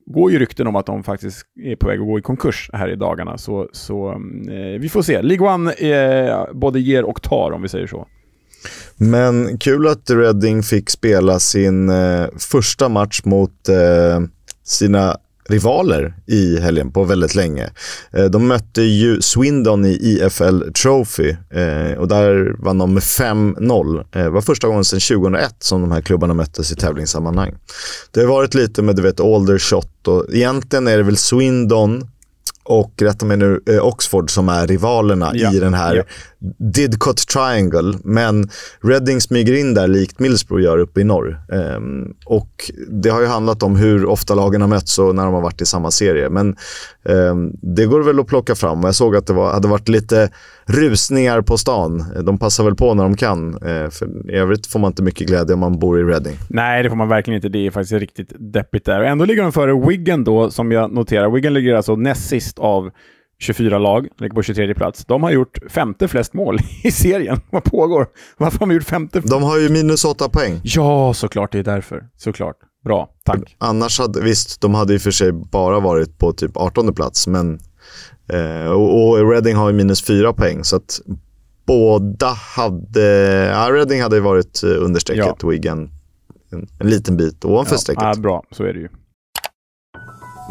går ju rykten om att de faktiskt är på väg att gå i konkurs här i dagarna. Så, så eh, vi får se. League One eh, både ger och tar om vi säger så. Men kul att Reading fick spela sin eh, första match mot eh, sina rivaler i helgen på väldigt länge. Eh, de mötte ju Swindon i IFL Trophy eh, och där vann de med 5-0. Det var första gången sedan 2001 som de här klubbarna möttes i tävlingssammanhang. Det har varit lite med du vet Aldershot och egentligen är det väl Swindon och rätta mig nu, Oxford som är rivalerna ja. i den här ja. Didcot Triangle, men Reading smyger in där likt Middlesbrough gör uppe i norr. Um, och det har ju handlat om hur ofta lagen har mötts och när de har varit i samma serie. Men um, det går väl att plocka fram. Jag såg att det var, hade varit lite rusningar på stan. De passar väl på när de kan. Uh, för I övrigt får man inte mycket glädje om man bor i Reading. Nej, det får man verkligen inte. Det är faktiskt riktigt deppigt där. Och ändå ligger de före Wigan då, som jag noterar. Wigan ligger alltså näst sist av 24 lag, ligger på 23 plats. De har gjort femte flest mål *laughs* i serien. Vad pågår? Varför har de gjort femte? De har ju minus åtta poäng. Ja, såklart. Det är därför. Såklart. Bra, tack. Annars hade, visst, de hade i och för sig bara varit på typ 18 plats, men eh, och, och Reading har ju minus fyra poäng, så att båda hade... Ja, Reading hade varit under strecket, ja. Wigan en, en, liten bit ovanför ja, strecket. Ja, bra, så är det ju.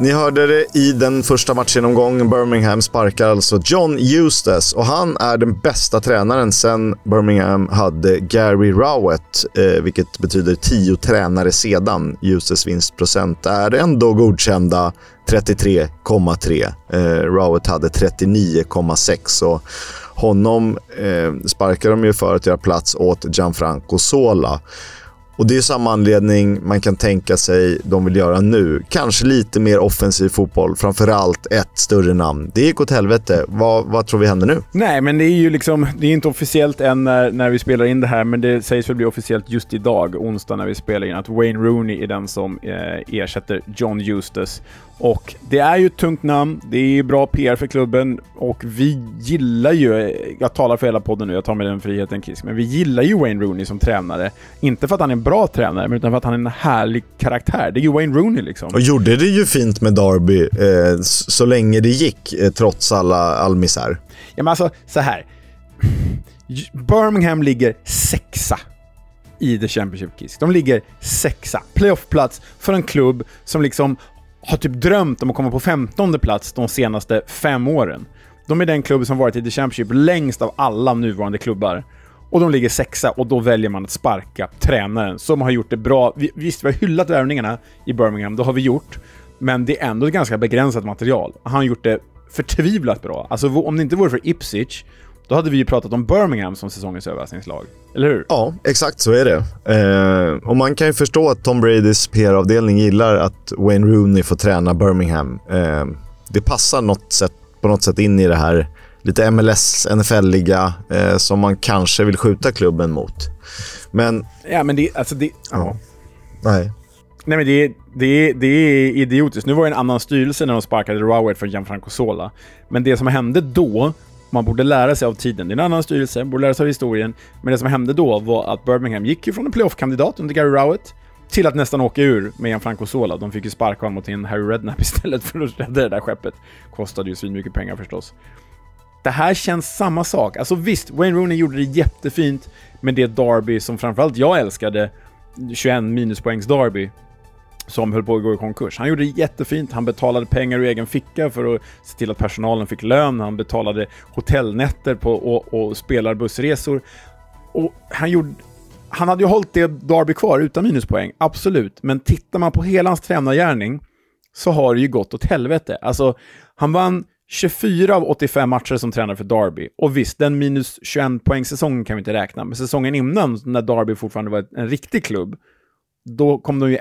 Ni hörde det i den första matchgenomgången. Birmingham sparkar alltså John Eustace och han är den bästa tränaren sedan Birmingham hade Gary Rowett, eh, vilket betyder tio tränare sedan. Eustaces vinstprocent är ändå godkända 33,3. Eh, Rowett hade 39,6 och honom eh, sparkar de ju för att göra plats åt Gianfranco Sola. Och det är samma anledning man kan tänka sig de vill göra nu. Kanske lite mer offensiv fotboll, framförallt ett större namn. Det gick åt helvete. Vad, vad tror vi händer nu? Nej, men det är ju liksom, det är inte officiellt än när, när vi spelar in det här, men det sägs väl bli officiellt just idag, onsdag, när vi spelar in, att Wayne Rooney är den som eh, ersätter John Eustace. Och det är ju ett tungt namn, det är bra PR för klubben och vi gillar ju, jag talar för hela podden nu, jag tar mig den friheten Kiss, men vi gillar ju Wayne Rooney som tränare. Inte för att han är en bra tränare, men utan för att han är en härlig karaktär. Det är ju Wayne Rooney liksom. Och gjorde det ju fint med Derby eh, så länge det gick, eh, trots alla, all misär. Ja men alltså, så här. Birmingham ligger sexa i The Championship Kiss. De ligger sexa. Playoffplats för en klubb som liksom har typ drömt om att komma på 15 plats de senaste fem åren. De är den klubb som varit i The Championship längst av alla nuvarande klubbar. Och de ligger sexa och då väljer man att sparka tränaren som har gjort det bra. Visst, vi har hyllat värvningarna i Birmingham, det har vi gjort. Men det är ändå ett ganska begränsat material. Han har gjort det förtvivlat bra. Alltså om det inte vore för Ipswich, då hade vi ju pratat om Birmingham som säsongens överraskningslag. Eller hur? Ja, exakt så är det. Eh, och man kan ju förstå att Tom Bradys PR-avdelning gillar att Wayne Rooney får träna Birmingham. Eh, det passar något sätt, på något sätt in i det här lite MLS, NFL-liga eh, som man kanske vill skjuta klubben mot. Men... Ja, men det... Alltså det... Ja. Nej. Nej, men det, det, det är idiotiskt. Nu var det en annan styrelse när de sparkade Rowett för Gianfranco Sola. Men det som hände då man borde lära sig av tiden. Det är en annan styrelse, borde lära sig av historien. Men det som hände då var att Birmingham gick ju från en playoff-kandidat under Gary Rowett till att nästan åka ur med en Franco Sola. De fick ju sparka honom mot en Harry Redknapp *laughs* istället för att rädda det där skeppet. Kostade ju svinmycket pengar förstås. Det här känns samma sak. Alltså visst, Wayne Rooney gjorde det jättefint med det Derby som framförallt jag älskade, 21 minuspoängs Derby, som höll på att gå i konkurs. Han gjorde det jättefint. Han betalade pengar ur egen ficka för att se till att personalen fick lön. Han betalade hotellnätter på, och, och spelarbussresor. Och han, gjorde, han hade ju hållit det Derby kvar utan minuspoäng, absolut. Men tittar man på hela hans tränargärning så har det ju gått åt helvete. Alltså, han vann 24 av 85 matcher som tränare för Derby. Och visst, den minus 21 poäng säsongen kan vi inte räkna. Men säsongen innan, när Derby fortfarande var en riktig klubb, då kom de ju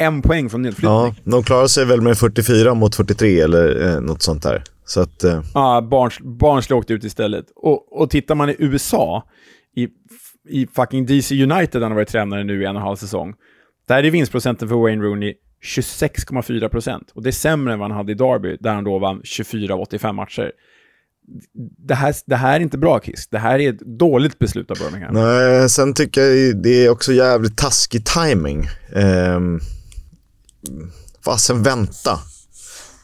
en poäng från nedflyttning. Ja, de klarar sig väl med 44 mot 43 eller eh, något sånt där. Så att, eh. Ja, Barns, Barnsley åkte ut istället. Och, och tittar man i USA, i, i fucking DC United, han har varit tränare nu i en och en halv säsong, där är vinstprocenten för Wayne Rooney 26,4 procent. Och det är sämre än vad han hade i Derby, där han då vann 24 av 85 matcher. Det här, det här är inte bra Kiss. Det här är ett dåligt beslut av Birmingham. Nej, sen tycker jag det är också jävligt taskig timing. Um fasen vänta.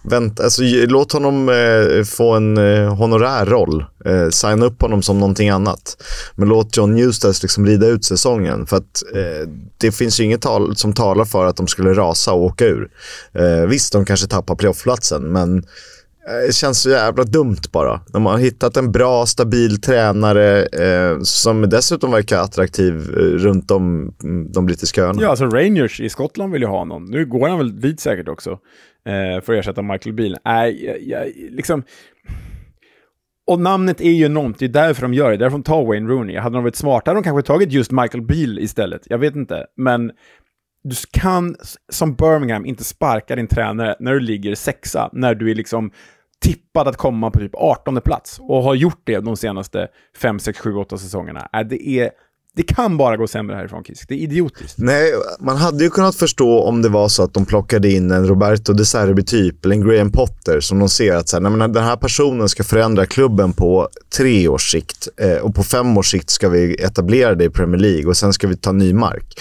Vänta, alltså, låt honom eh, få en eh, honorär roll. Eh, signa upp honom som någonting annat. Men låt John Eustace liksom rida ut säsongen. För att eh, det finns ju inget tal som talar för att de skulle rasa och åka ur. Eh, visst, de kanske tappar playoffplatsen, men Eh, det känns så jävla dumt bara. De har hittat en bra, stabil tränare eh, som dessutom verkar attraktiv eh, runt om mm, de brittiska öarna. Ja, alltså Rangers i Skottland vill ju ha någon. Nu går han väl dit säkert också eh, för att ersätta Michael Beale. Nej, äh, jag, liksom... och namnet är ju enormt, det är därför de gör det, därför de tar Wayne Rooney. Hade de varit smarta hade de kanske tagit just Michael Beal istället. Jag vet inte, men du kan som Birmingham inte sparka din tränare när du ligger sexa, när du är liksom tippad att komma på typ 18 plats och har gjort det de senaste 5, 6, 7, 8 säsongerna. Äh, det, är, det kan bara gå sämre härifrån Kisk. Det är idiotiskt. Nej, man hade ju kunnat förstå om det var så att de plockade in en Roberto De Serbi-typ eller en Graham Potter som de ser att så här, nej, den här personen ska förändra klubben på tre års sikt eh, och på fem års sikt ska vi etablera det i Premier League och sen ska vi ta ny mark.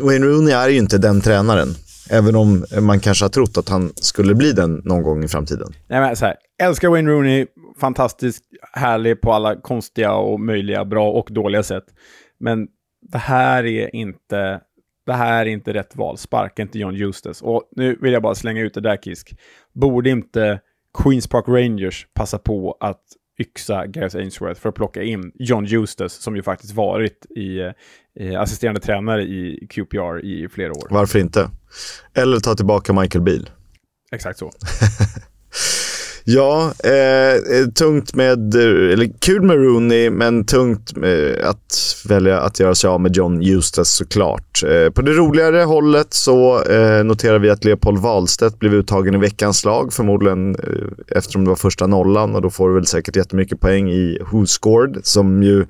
Wayne Rooney är ju inte den tränaren. Även om man kanske har trott att han skulle bli den någon gång i framtiden. Nej, men så här, älskar Wayne Rooney, fantastisk, härlig på alla konstiga och möjliga, bra och dåliga sätt. Men det här är inte, det här är inte rätt val. Sparka inte John Justus. Och nu vill jag bara slänga ut det där, Kisk. Borde inte Queens Park Rangers passa på att yxa Gareth Ainsworth för att plocka in John Justus som ju faktiskt varit i, eh, i assisterande tränare i QPR i flera år. Varför inte? Eller ta tillbaka Michael Beal. Exakt så. *laughs* Ja, eh, eh, tungt med, eller kul med Rooney, men tungt att välja att göra sig av med John Eustace såklart. Eh, på det roligare hållet så eh, noterar vi att Leopold Wahlstedt blev uttagen i veckans lag, förmodligen eh, eftersom det var första nollan och då får du väl säkert jättemycket poäng i Who Scored, som ju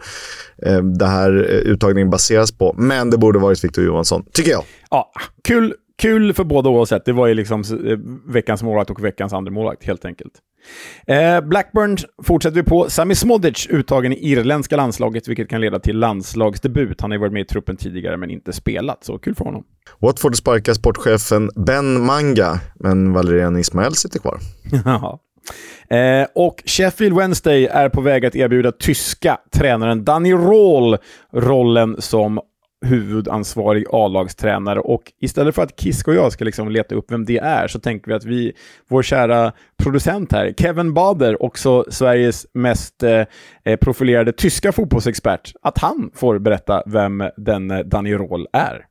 eh, det här eh, uttagningen baseras på. Men det borde varit Victor Johansson, tycker jag. Ja, kul kul för båda oavsett. Det var ju liksom eh, veckans målvakt och veckans andra målvakt helt enkelt. Eh, Blackburn fortsätter vi på. Sami Smodic uttagen i irländska landslaget, vilket kan leda till landslagsdebut. Han har ju varit med i truppen tidigare, men inte spelat, så kul för honom. Watford sparkar sportchefen Ben Manga, men Valerian Ismael sitter kvar. *laughs* Eh, och Sheffield Wednesday är på väg att erbjuda tyska tränaren Danny Roll rollen som huvudansvarig A-lagstränare och istället för att Kisk och jag ska liksom leta upp vem det är så tänker vi att vi, vår kära producent här, Kevin Bader, också Sveriges mest eh, profilerade tyska fotbollsexpert, att han får berätta vem den eh, Danny Roll är.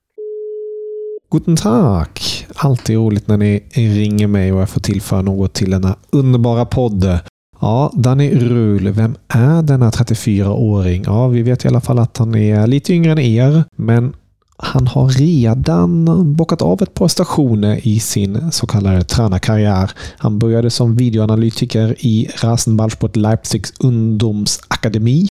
Guten Tag! Alltid roligt när ni ringer mig och jag får tillföra något till denna underbara podd. Ja, Danny Ruhl, vem är denna 34-åring? Ja, vi vet i alla fall att han är lite yngre än er, men han har redan bockat av ett par stationer i sin så kallade tränarkarriär. Han började som videoanalytiker i Rasenballsport Leipzigs ungdomsakademi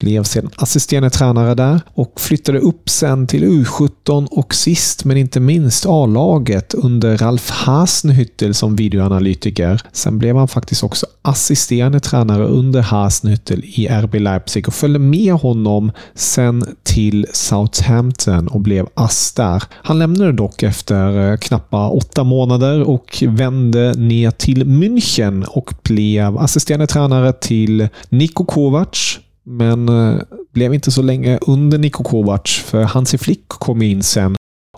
blev sedan assisterande tränare där och flyttade upp sen till U17 och sist men inte minst A-laget under Ralf Hasenhüttel som videoanalytiker. Sen blev han faktiskt också assisterande tränare under Hasenhüttel i RB Leipzig och följde med honom sen till Southampton och blev ass där. Han lämnade dock efter eh, knappa åtta månader och vände ner till München och blev assisterande tränare till Niko Kovac men eh, blev inte så länge under Niko Kovac, för Hansi Flick kom in sen.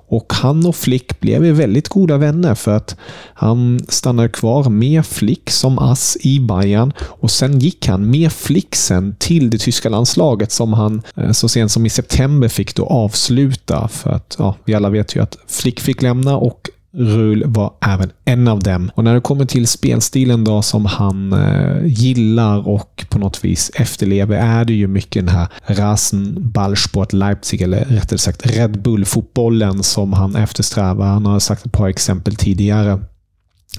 Och han och Flick blev väldigt goda vänner för att han stannade kvar med Flick som ass i Bayern och sen gick han med Flick sen till det tyska landslaget som han eh, så sent som i september fick då avsluta för att ja, vi alla vet ju att Flick fick lämna och Rul var även en av dem. Och när det kommer till spelstilen då som han eh, gillar och på något vis efterlever är det ju mycket den här Rasenballsport Leipzig, eller rättare sagt Red Bull-fotbollen som han eftersträvar. Han har sagt ett par exempel tidigare.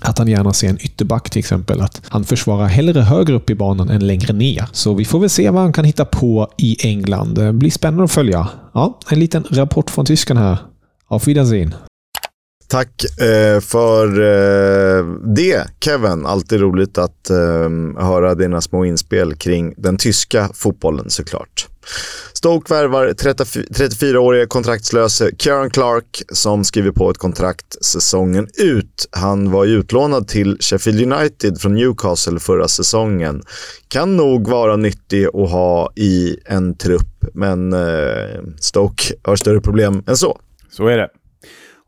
Att han gärna ser en ytterback till exempel. Att han försvarar hellre högre upp i banan än längre ner. Så vi får väl se vad han kan hitta på i England. Det blir spännande att följa. Ja, en liten rapport från tysken här. Auf Wiedersehen. Tack eh, för eh, det Kevin. Alltid roligt att eh, höra dina små inspel kring den tyska fotbollen såklart. Stoke värvar 34-årige kontraktslöse Kieran Clark som skriver på ett kontrakt säsongen ut. Han var ju utlånad till Sheffield United från Newcastle förra säsongen. Kan nog vara nyttig att ha i en trupp, men eh, Stoke har större problem än så. Så är det.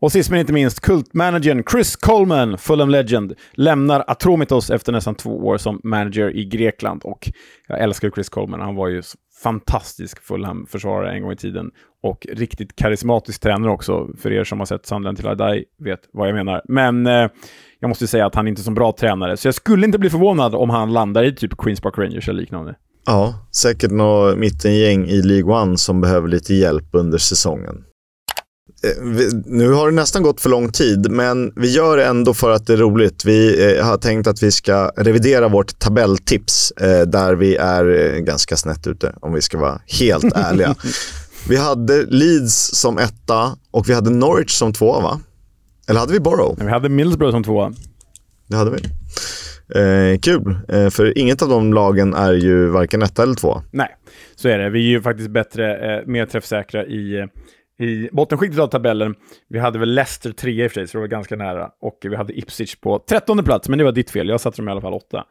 Och sist men inte minst, kultmanagern Chris Coleman, Fulham Legend, lämnar Atromitos efter nästan två år som manager i Grekland. Och jag älskar Chris Coleman. Han var ju fantastisk Fulham-försvarare en gång i tiden och riktigt karismatisk tränare också. För er som har sett Sunderland till Adai vet vad jag menar. Men eh, jag måste säga att han inte är så bra tränare, så jag skulle inte bli förvånad om han landar i typ Queens Park Rangers eller liknande. Ja, säkert något mittengäng i League One som behöver lite hjälp under säsongen. Eh, nu har det nästan gått för lång tid, men vi gör det ändå för att det är roligt. Vi eh, har tänkt att vi ska revidera vårt tabelltips eh, där vi är ganska snett ute, om vi ska vara helt *laughs* ärliga. Vi hade Leeds som etta och vi hade Norwich som tvåa, va? Eller hade vi Borough? Vi hade Middlesbrough som tvåa. Det hade vi. Eh, kul, eh, för inget av de lagen är ju varken etta eller två. Nej, så är det. Vi är ju faktiskt bättre, eh, mer träffsäkra i, i bottenskiktet av tabellen. Vi hade väl Leicester trea i och för sig, så det var ganska nära. Och vi hade Ipswich på trettonde plats, men det var ditt fel. Jag satte dem i alla fall åtta.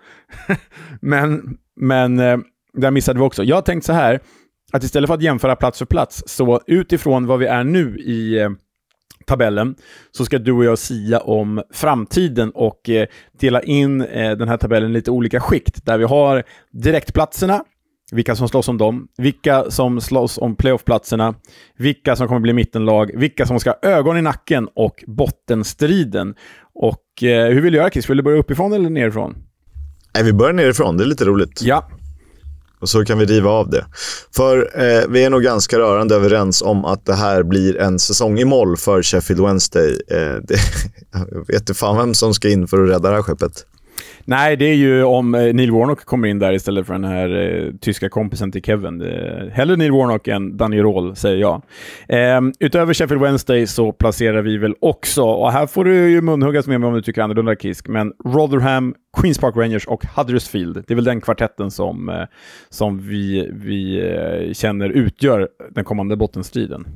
*laughs* men men eh, där missade vi också. Jag har tänkt så här, att istället för att jämföra plats för plats, så utifrån vad vi är nu i eh, tabellen så ska du och jag sia om framtiden och eh, dela in eh, den här tabellen i lite olika skikt där vi har direktplatserna, vilka som slåss om dem, vilka som slåss om playoffplatserna, vilka som kommer bli mittenlag, vilka som ska ha ögon i nacken och bottenstriden. Och eh, hur vill du göra Chris? Vill du börja uppifrån eller nerifrån? Nej, vi börjar nerifrån. Det är lite roligt. Ja, och så kan vi riva av det. För eh, vi är nog ganska rörande överens om att det här blir en säsong i moll för Sheffield Wednesday. Eh, *laughs* det, jag vet inte fan vem som ska in för att rädda det här skeppet. Nej, det är ju om eh, Neil Warnock kommer in där istället för den här eh, tyska kompisen till Kevin. Eh, hellre Neil Warnock än Danny Roll, säger jag. Eh, utöver Sheffield Wednesday så placerar vi väl också, och här får du ju munhuggas med mig om du tycker annorlunda Kisk, men Rotherham, Queens Park Rangers och Huddersfield. Det är väl den kvartetten som, eh, som vi, vi eh, känner utgör den kommande bottenstriden.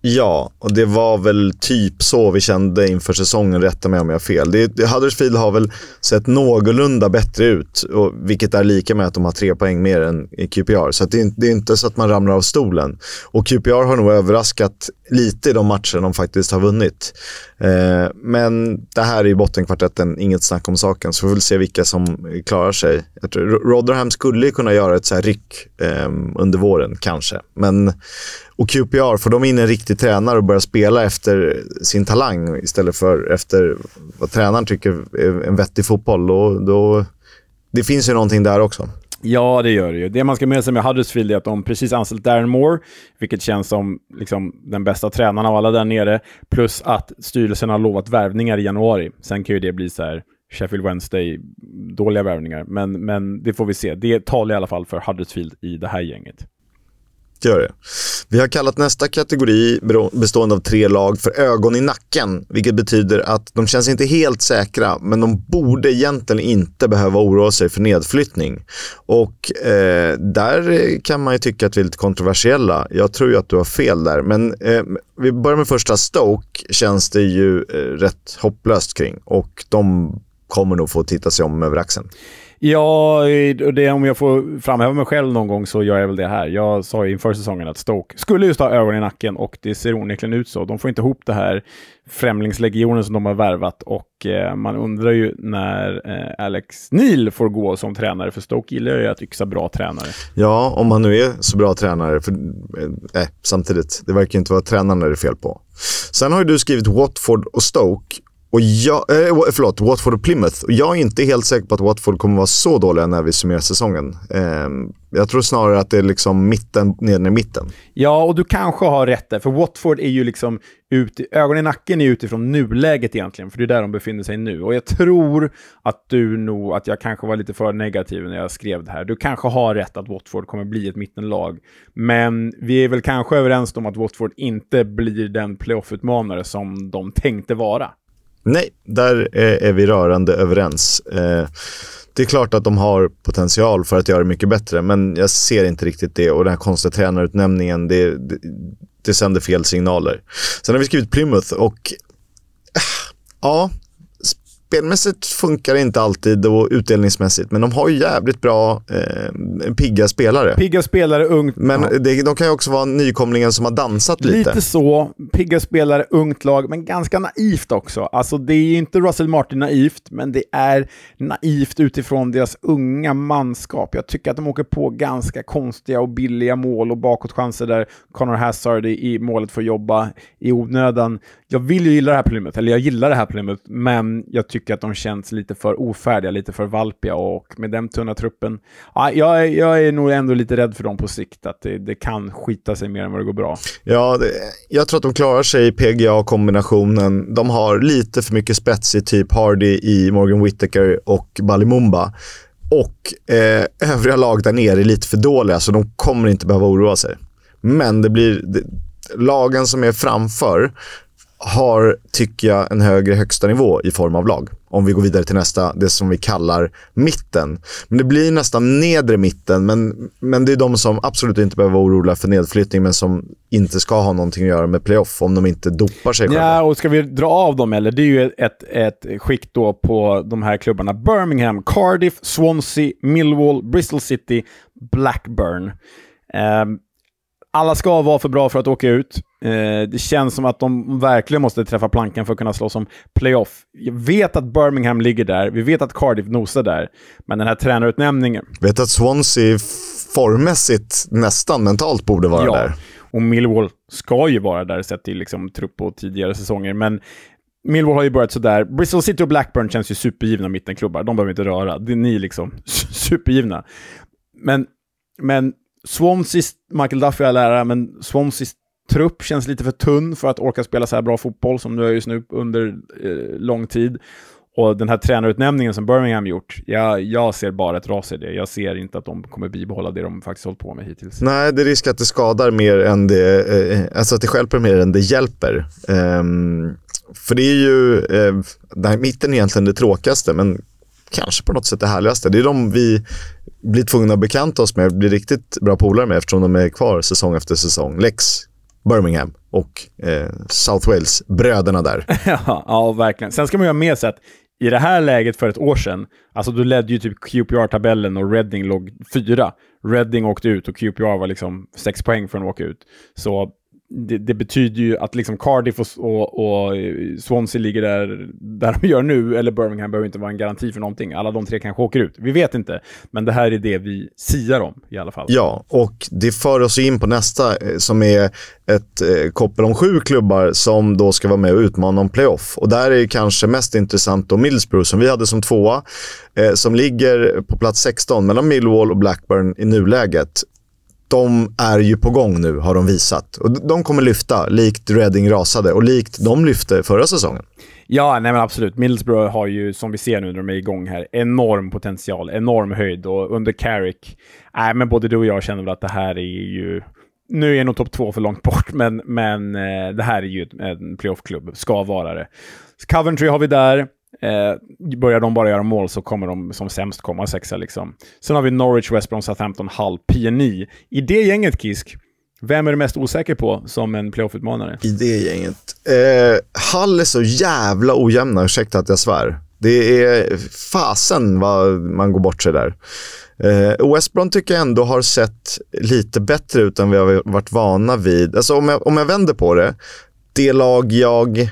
Ja, och det var väl typ så vi kände inför säsongen, rätta mig om jag har fel. Det, det, Huddersfield har väl sett någorlunda bättre ut, och, vilket är lika med att de har tre poäng mer än QPR. Så det, det, är inte så att man ramlar av stolen. Och QPR har nog överraskat lite i de matcher de faktiskt har vunnit. Eh, men det här är ju bottenkvartetten, inget snack om saken, så vi får väl se vilka som klarar sig. Jag tror, Rotherham skulle kunna göra ett så här ryck eh, under våren, kanske. Men och QPR, får de in en riktig tränare och börjar spela efter sin talang istället för efter vad tränaren tycker är en vettig fotboll, då, då det finns ju någonting där också. Ja, det gör det ju. Det man ska med sig med Huddersfield är att de precis anställt Darren Moore, vilket känns som liksom, den bästa tränaren av alla där nere, plus att styrelsen har lovat värvningar i januari. Sen kan ju det bli så här Sheffield Wednesday, dåliga värvningar, men, men det får vi se. Det talar i alla fall för Huddersfield i det här gänget. Det gör det. Vi har kallat nästa kategori bestående av tre lag för ögon i nacken, vilket betyder att de känns inte helt säkra, men de borde egentligen inte behöva oroa sig för nedflyttning. Och eh, där kan man ju tycka att vi är lite kontroversiella. Jag tror ju att du har fel där, men eh, vi börjar med första Stoke, känns det ju eh, rätt hopplöst kring och de kommer nog få titta sig om över axeln. Ja, det, om jag får framhäva mig själv någon gång så gör jag väl det här. Jag sa ju inför säsongen att Stoke skulle just ha ögon i nacken och det ser onekligen ut så. De får inte ihop det här främlingslegionen som de har värvat och eh, man undrar ju när eh, Alex Neil får gå som tränare, för Stoke gillar ju att yxa bra tränare. Ja, om han nu är så bra tränare. För, eh, eh samtidigt, det verkar inte vara tränaren det är fel på. Sen har ju du skrivit Watford och Stoke och jag, eh, förlåt, Watford och Plymouth. Och jag är inte helt säker på att Watford kommer vara så dåliga när vi summerar säsongen. Eh, jag tror snarare att det är liksom mitten, nere i mitten. Ja, och du kanske har rätt där. För Watford är ju liksom, ut, ögonen i nacken är utifrån nuläget egentligen. För det är där de befinner sig nu. Och jag tror att du nog, att jag kanske var lite för negativ när jag skrev det här. Du kanske har rätt att Watford kommer bli ett mittenlag. Men vi är väl kanske överens om att Watford inte blir den playoff-utmanare som de tänkte vara. Nej, där eh, är vi rörande överens. Eh, det är klart att de har potential för att göra det mycket bättre, men jag ser inte riktigt det. Och den här konstiga tränarutnämningen, det, det, det sänder fel signaler. Sen har vi skrivit Plymouth och... Eh, ja, spelmässigt funkar det inte alltid och utdelningsmässigt, men de har ju jävligt bra eh, pigga spelare. Pigga spelare, ungt. Men ja. det, de kan ju också vara nykomlingen som har dansat lite. Lite så. Pigga spelare, ungt lag, men ganska naivt också. Alltså det är inte Russell Martin naivt, men det är naivt utifrån deras unga manskap. Jag tycker att de åker på ganska konstiga och billiga mål och bakåtchanser där Connor Hazard i målet får jobba i onödan. Jag vill ju gilla det här Plymouth, eller jag gillar det här Plymouth, men jag tycker tycker att de känns lite för ofärdiga, lite för valpiga och med den tunna truppen, ja, jag, jag är nog ändå lite rädd för dem på sikt, att det, det kan skita sig mer än vad det går bra. Ja, det, jag tror att de klarar sig i PGA-kombinationen. De har lite för mycket spets i typ Hardy i Morgan Whittaker och Balimumba. Och eh, övriga lag där nere är lite för dåliga, så de kommer inte behöva oroa sig. Men det blir... Det, lagen som är framför har, tycker jag, en högre högsta nivå i form av lag. Om vi går vidare till nästa, det som vi kallar mitten. Men det blir nästan nedre mitten, men, men det är de som absolut inte behöver vara oroliga för nedflyttning, men som inte ska ha någonting att göra med playoff om de inte dopar sig själva. Ja, och ska vi dra av dem eller? Det är ju ett, ett skikt då på de här klubbarna. Birmingham, Cardiff, Swansea, Millwall, Bristol City, Blackburn. Um, alla ska vara för bra för att åka ut. Eh, det känns som att de verkligen måste träffa plankan för att kunna slåss om playoff. Jag vet att Birmingham ligger där, vi vet att Cardiff nosar där, men den här tränarutnämningen... Jag vet att Swansea formmässigt nästan mentalt borde vara ja, där. och Millwall ska ju vara där sett till liksom, trupp och tidigare säsonger, men Millwall har ju börjat sådär. Bristol City och Blackburn känns ju supergivna mittenklubbar. De behöver inte röra. Det är ni liksom *laughs* supergivna. Men, men Swanseas, Michael Duffy är lärare, men Swanseas trupp känns lite för tunn för att orka spela så här bra fotboll som nu är just nu under eh, lång tid. Och den här tränarutnämningen som Birmingham gjort, jag, jag ser bara ett ras i det. Jag ser inte att de kommer bibehålla det de faktiskt hållit på med hittills. Nej, det är risk att det skadar mer än det, eh, alltså att det hjälper mer än det hjälper. Um, för det är ju, eh, där mitten är egentligen det tråkigaste, men kanske på något sätt det härligaste. Det är de vi blir tvungna att bekanta oss med, blir riktigt bra polare med eftersom de är kvar säsong efter säsong. Lex, Birmingham och eh, South Wales, bröderna där. *laughs* ja, ja, verkligen. Sen ska man ju ha med sig att i det här läget för ett år sedan, alltså då ledde ju typ QPR-tabellen och Reading låg fyra. Reading åkte ut och QPR var liksom sex poäng från att åka ut. Så det, det, betyder ju att liksom Cardiff och, och, och, Swansea ligger där, där de gör nu, eller Birmingham behöver inte vara en garanti för någonting. Alla de tre kanske åker ut. Vi vet inte, men det här är det vi siar om i alla fall. Ja, och det för oss in på nästa eh, som är ett eh, koppel om sju klubbar som då ska vara med och utmana om playoff. Och där är kanske mest intressant då Middlesbrough som vi hade som tvåa, eh, som ligger på plats 16 mellan Millwall och Blackburn i nuläget de är ju på gång nu, har de visat. Och de kommer lyfta, likt Reading rasade och likt de lyfte förra säsongen. Ja, nej men absolut. Middlesbrough har ju, som vi ser nu när de är igång här, enorm potential, enorm höjd och under Carrick, nej men både du och jag känner väl att det här är ju nu är nog topp två för långt bort, men, men eh, det här är ju en playoff-klubb. Ska vara det. Coventry har vi där. Eh, börjar de bara göra mål så kommer de som sämst komma sexa. Liksom. Sen har vi Norwich, West Brom, Southampton, Hull, PNI. I det gänget, Kisk, vem är du mest osäker på som en playoff-utmanare? I det gänget? Eh, Hull är så jävla ojämna, ursäkta att jag svär. Det är fasen vad man går bort sig där. Eh, West Brom tycker jag ändå har sett lite bättre ut än vi har varit vana vid. Alltså om jag, om jag vänder på det, det lag jag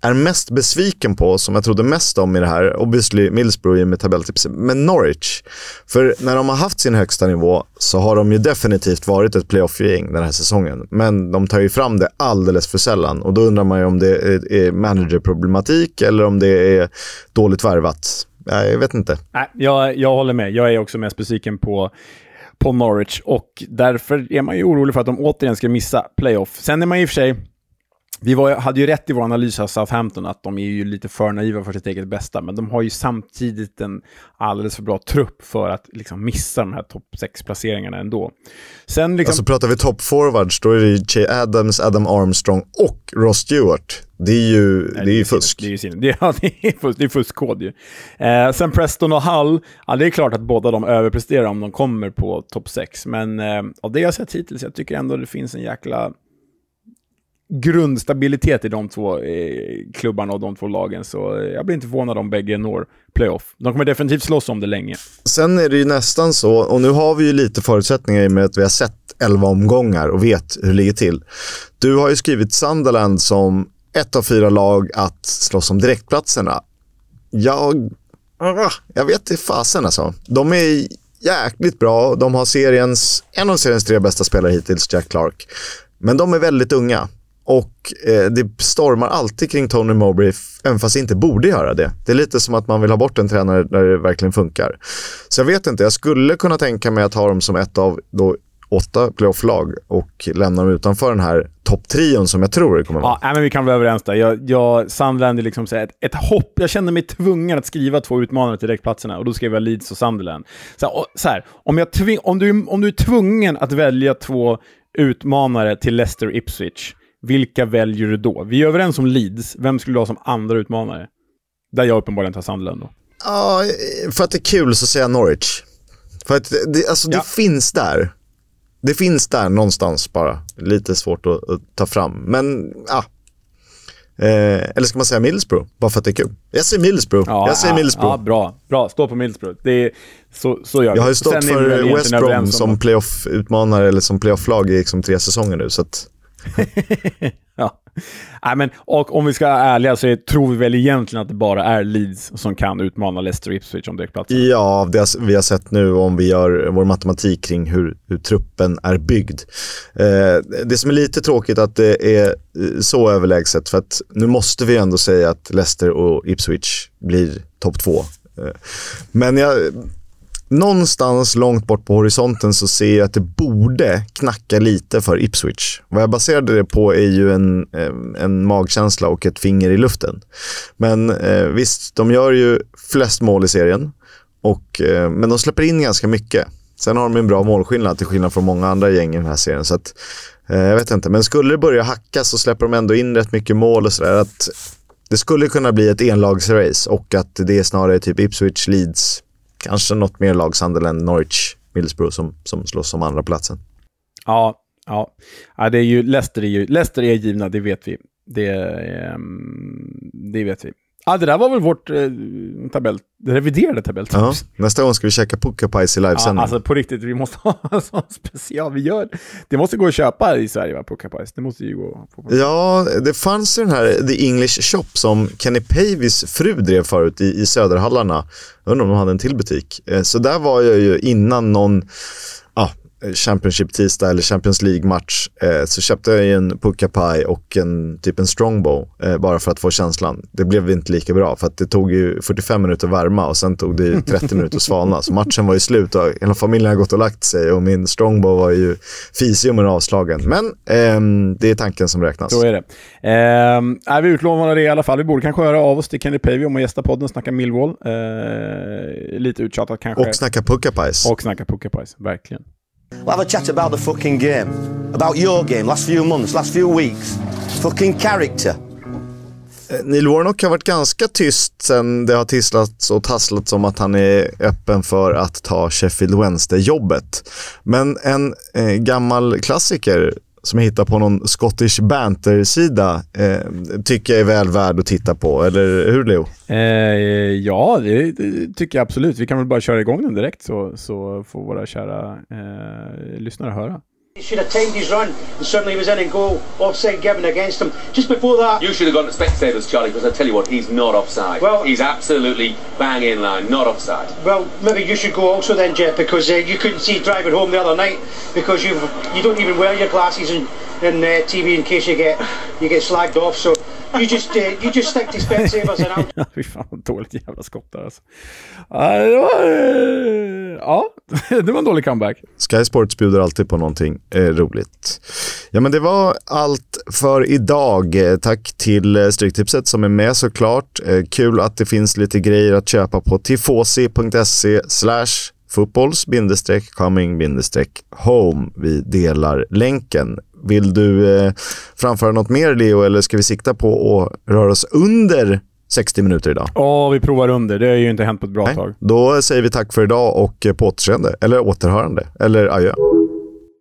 är mest besviken på, som jag trodde mest om i det här, obviously Middlesbrough med tabelltipset, men Norwich. För när de har haft sin högsta nivå så har de ju definitivt varit ett playoff-gäng den här säsongen. Men de tar ju fram det alldeles för sällan och då undrar man ju om det är managerproblematik eller om det är dåligt värvat. Jag vet inte. Nej, jag, jag håller med. Jag är också mest besviken på på Norwich och därför är man ju orolig för att de återigen ska missa playoff. Sen är man i och för sig vi var, hade ju rätt i vår analys av Southampton att de är ju lite för naiva för sitt eget bästa, men de har ju samtidigt en alldeles för bra trupp för att liksom missa de här topp 6-placeringarna ändå. Sen liksom... Alltså pratar vi top forwards, då är det Che Adams, Adam Armstrong och Ross Stewart. Det är ju, Nej, det är ju fusk. Det är ju *laughs* det, ja, det är fusk, det är fuskkod ju. Eh, sen Preston och Hull, ja, det är klart att båda de överpresterar om de kommer på topp 6, men eh, av det jag sett hittills, jag tycker ändå det finns en jäkla grundstabilitet i de två eh, klubbarna och de två lagen, så jag blir inte förvånad om bägge når playoff. De kommer definitivt slåss om det länge. Sen är det ju nästan så, och nu har vi ju lite förutsättningar i och med att vi har sett 11 omgångar och vet hur det ligger till. Du har ju skrivit Sunderland som ett av fyra lag att slåss om direktplatserna. Jag, ah, jag vet inte fasen alltså. De är jäkligt bra. De har seriens, en av seriens tre bästa spelare hittills, Jack Clark. Men de är väldigt unga. Och eh, det stormar alltid kring Tony Mowbray, även fast det inte borde göra det. Det är lite som att man vill ha bort en tränare när det verkligen funkar. Så jag vet inte, jag skulle kunna tänka mig att ha dem som ett av då åtta playoff-lag och lämna dem utanför den här topptrion som jag tror det kommer vara. Ja, men vi kan vara överens där. Jag, jag, Sunderland är liksom så ett, ett hopp. Jag kände mig tvungen att skriva två utmanare till direktplatserna och då skrev jag Leeds och Sunderland. Så, och, så här, om, jag tving, om, du, om du är tvungen att välja två utmanare till Leicester Ipswich, vilka väljer du då? Vi är överens om Leeds. Vem skulle du ha som andra utmanare? Där jag uppenbarligen tar Sunderland då. Ja, för att det är kul så säger jag Norwich. För att det, alltså, det ja. finns där. Det finns där någonstans bara. Lite svårt att, att ta fram. Men ja. Eh, eller ska man säga Middlesbrough? Bara för att det är kul. Jag säger Middlesbrough. Ja, jag säger ja, Middlesbrough. Ja, bra. Bra. Stå på Middlesbrough. Det är, så, så gör Jag har ju stått för West Brom som playoff-utmanare eller som playoff-lag i liksom tre säsonger nu. Så att... *laughs* ja. Nej, men, och om vi ska vara ärliga så tror vi väl egentligen att det bara är Leeds som kan utmana Leicester Ipswich om direktplatsen. Ja, det vi har sett nu om vi gör vår matematik kring hur, hur truppen är byggd. Eh, det som är lite tråkigt att det är eh, så överlägset för att nu måste vi ändå säga att Leicester och Ipswich blir topp två. Eh, men jag någonstans långt bort på horisonten så ser jag att det borde knacka lite för Ipswich. Vad jag baserade det på är ju en, eh, en magkänsla och ett finger i luften. Men eh, visst, de gör ju flest mål i serien, och, eh, men de släpper in ganska mycket. Sen har de en bra målskillnad till skillnad från många andra gäng i den här serien. Så att, eh, jag vet inte, men skulle det börja hacka så släpper de ändå in rätt mycket mål och sådär. Det skulle kunna bli ett enlagsrace och att det är snarare typ Ipswich, Leeds, kanske något mer lag Sunderland, Norwich, Middlesbrough som, som slåss om andra platsen. Ja, ja. ja det är ju, Leicester, är ju, Leicester är givna, det vet vi. Det, ehm, det vet vi. Ja, det där var väl vårt eh, tabell, reviderade tabelltips. Ja, nästa gång ska vi käka puckapajs i livesändning. Ja, alltså på riktigt, vi måste *laughs* ha en sån special. Vi gör, det måste gå att köpa i Sverige, va? Puckapajs. Det måste ju gå. Ja, det fanns ju den här The English Shop som Kenny Pavis fru drev förut i, i Söderhallarna. Jag undrar om de hade en till butik. Eh, så där var jag ju innan någon Championship-tisdag eller Champions League-match eh, så köpte jag en puckapaj och en, typ en strongbow eh, bara för att få känslan. Det blev inte lika bra för att det tog ju 45 minuter att värma och sen tog det 30 minuter att svalna. Så matchen var ju slut och hela familjen hade gått och lagt sig och min strongbow var ju fisiummen avslagen. Men eh, det är tanken som räknas. Så är det. Eh, är vi utlovade det i alla fall. Vi borde kanske höra av oss till Kenny Pavey om att gästa podden och snacka Millwall. Eh, lite uttjatat kanske. Och snacka puckapajs. Och snacka puckapajs, verkligen. We'll have a chat about the fucking game. About your game, last few months, last few weeks. Fucking character. Eh, Neil Warnock har varit ganska tyst sen det har tisslats och tasslats om att han är öppen för att ta Sheffield Wednesday-jobbet. Men en eh, gammal klassiker som jag hittar på någon Scottish Banter-sida eh, tycker jag är väl värd att titta på. Eller hur Leo? Eh, ja, det, det, tycker jag absolut. Vi kan väl bara köra igång den direkt så, så får våra kära eh, lyssnare höra. He should have timed his run and certainly he was in and goal. Offside given against him. Just before that... You should have gone to spectators, Charlie, because I tell you what, he's not offside. Well, he's absolutely bang in line, not offside. Well, maybe you should go also then, Jeff, because uh, you couldn't see driving home the other night because you you don't even wear your glasses in, in uh, TV in case you get you get slagged off. So You just, uh, you just stick to Specsavers and out. *laughs* Fy fan vad dåligt jävla skott där alltså. det var, uh, ja, *laughs* det var en dålig comeback. Sky Sports bjuder alltid på någonting eh, roligt. Ja, men det var allt för idag. Tack till eh, Stryktipset som är med såklart. Eh, kul att det finns lite grejer att köpa på tifosi.se slash fotbolls-coming-home. Vi delar länken. Vill du eh, framföra något mer, Leo, eller ska vi sikta på att röra oss under 60 minuter idag? Ja, vi provar under. Det har ju inte hänt på ett bra Nej. tag. Då säger vi tack för idag och på återseende, eller återhörande, eller adjö.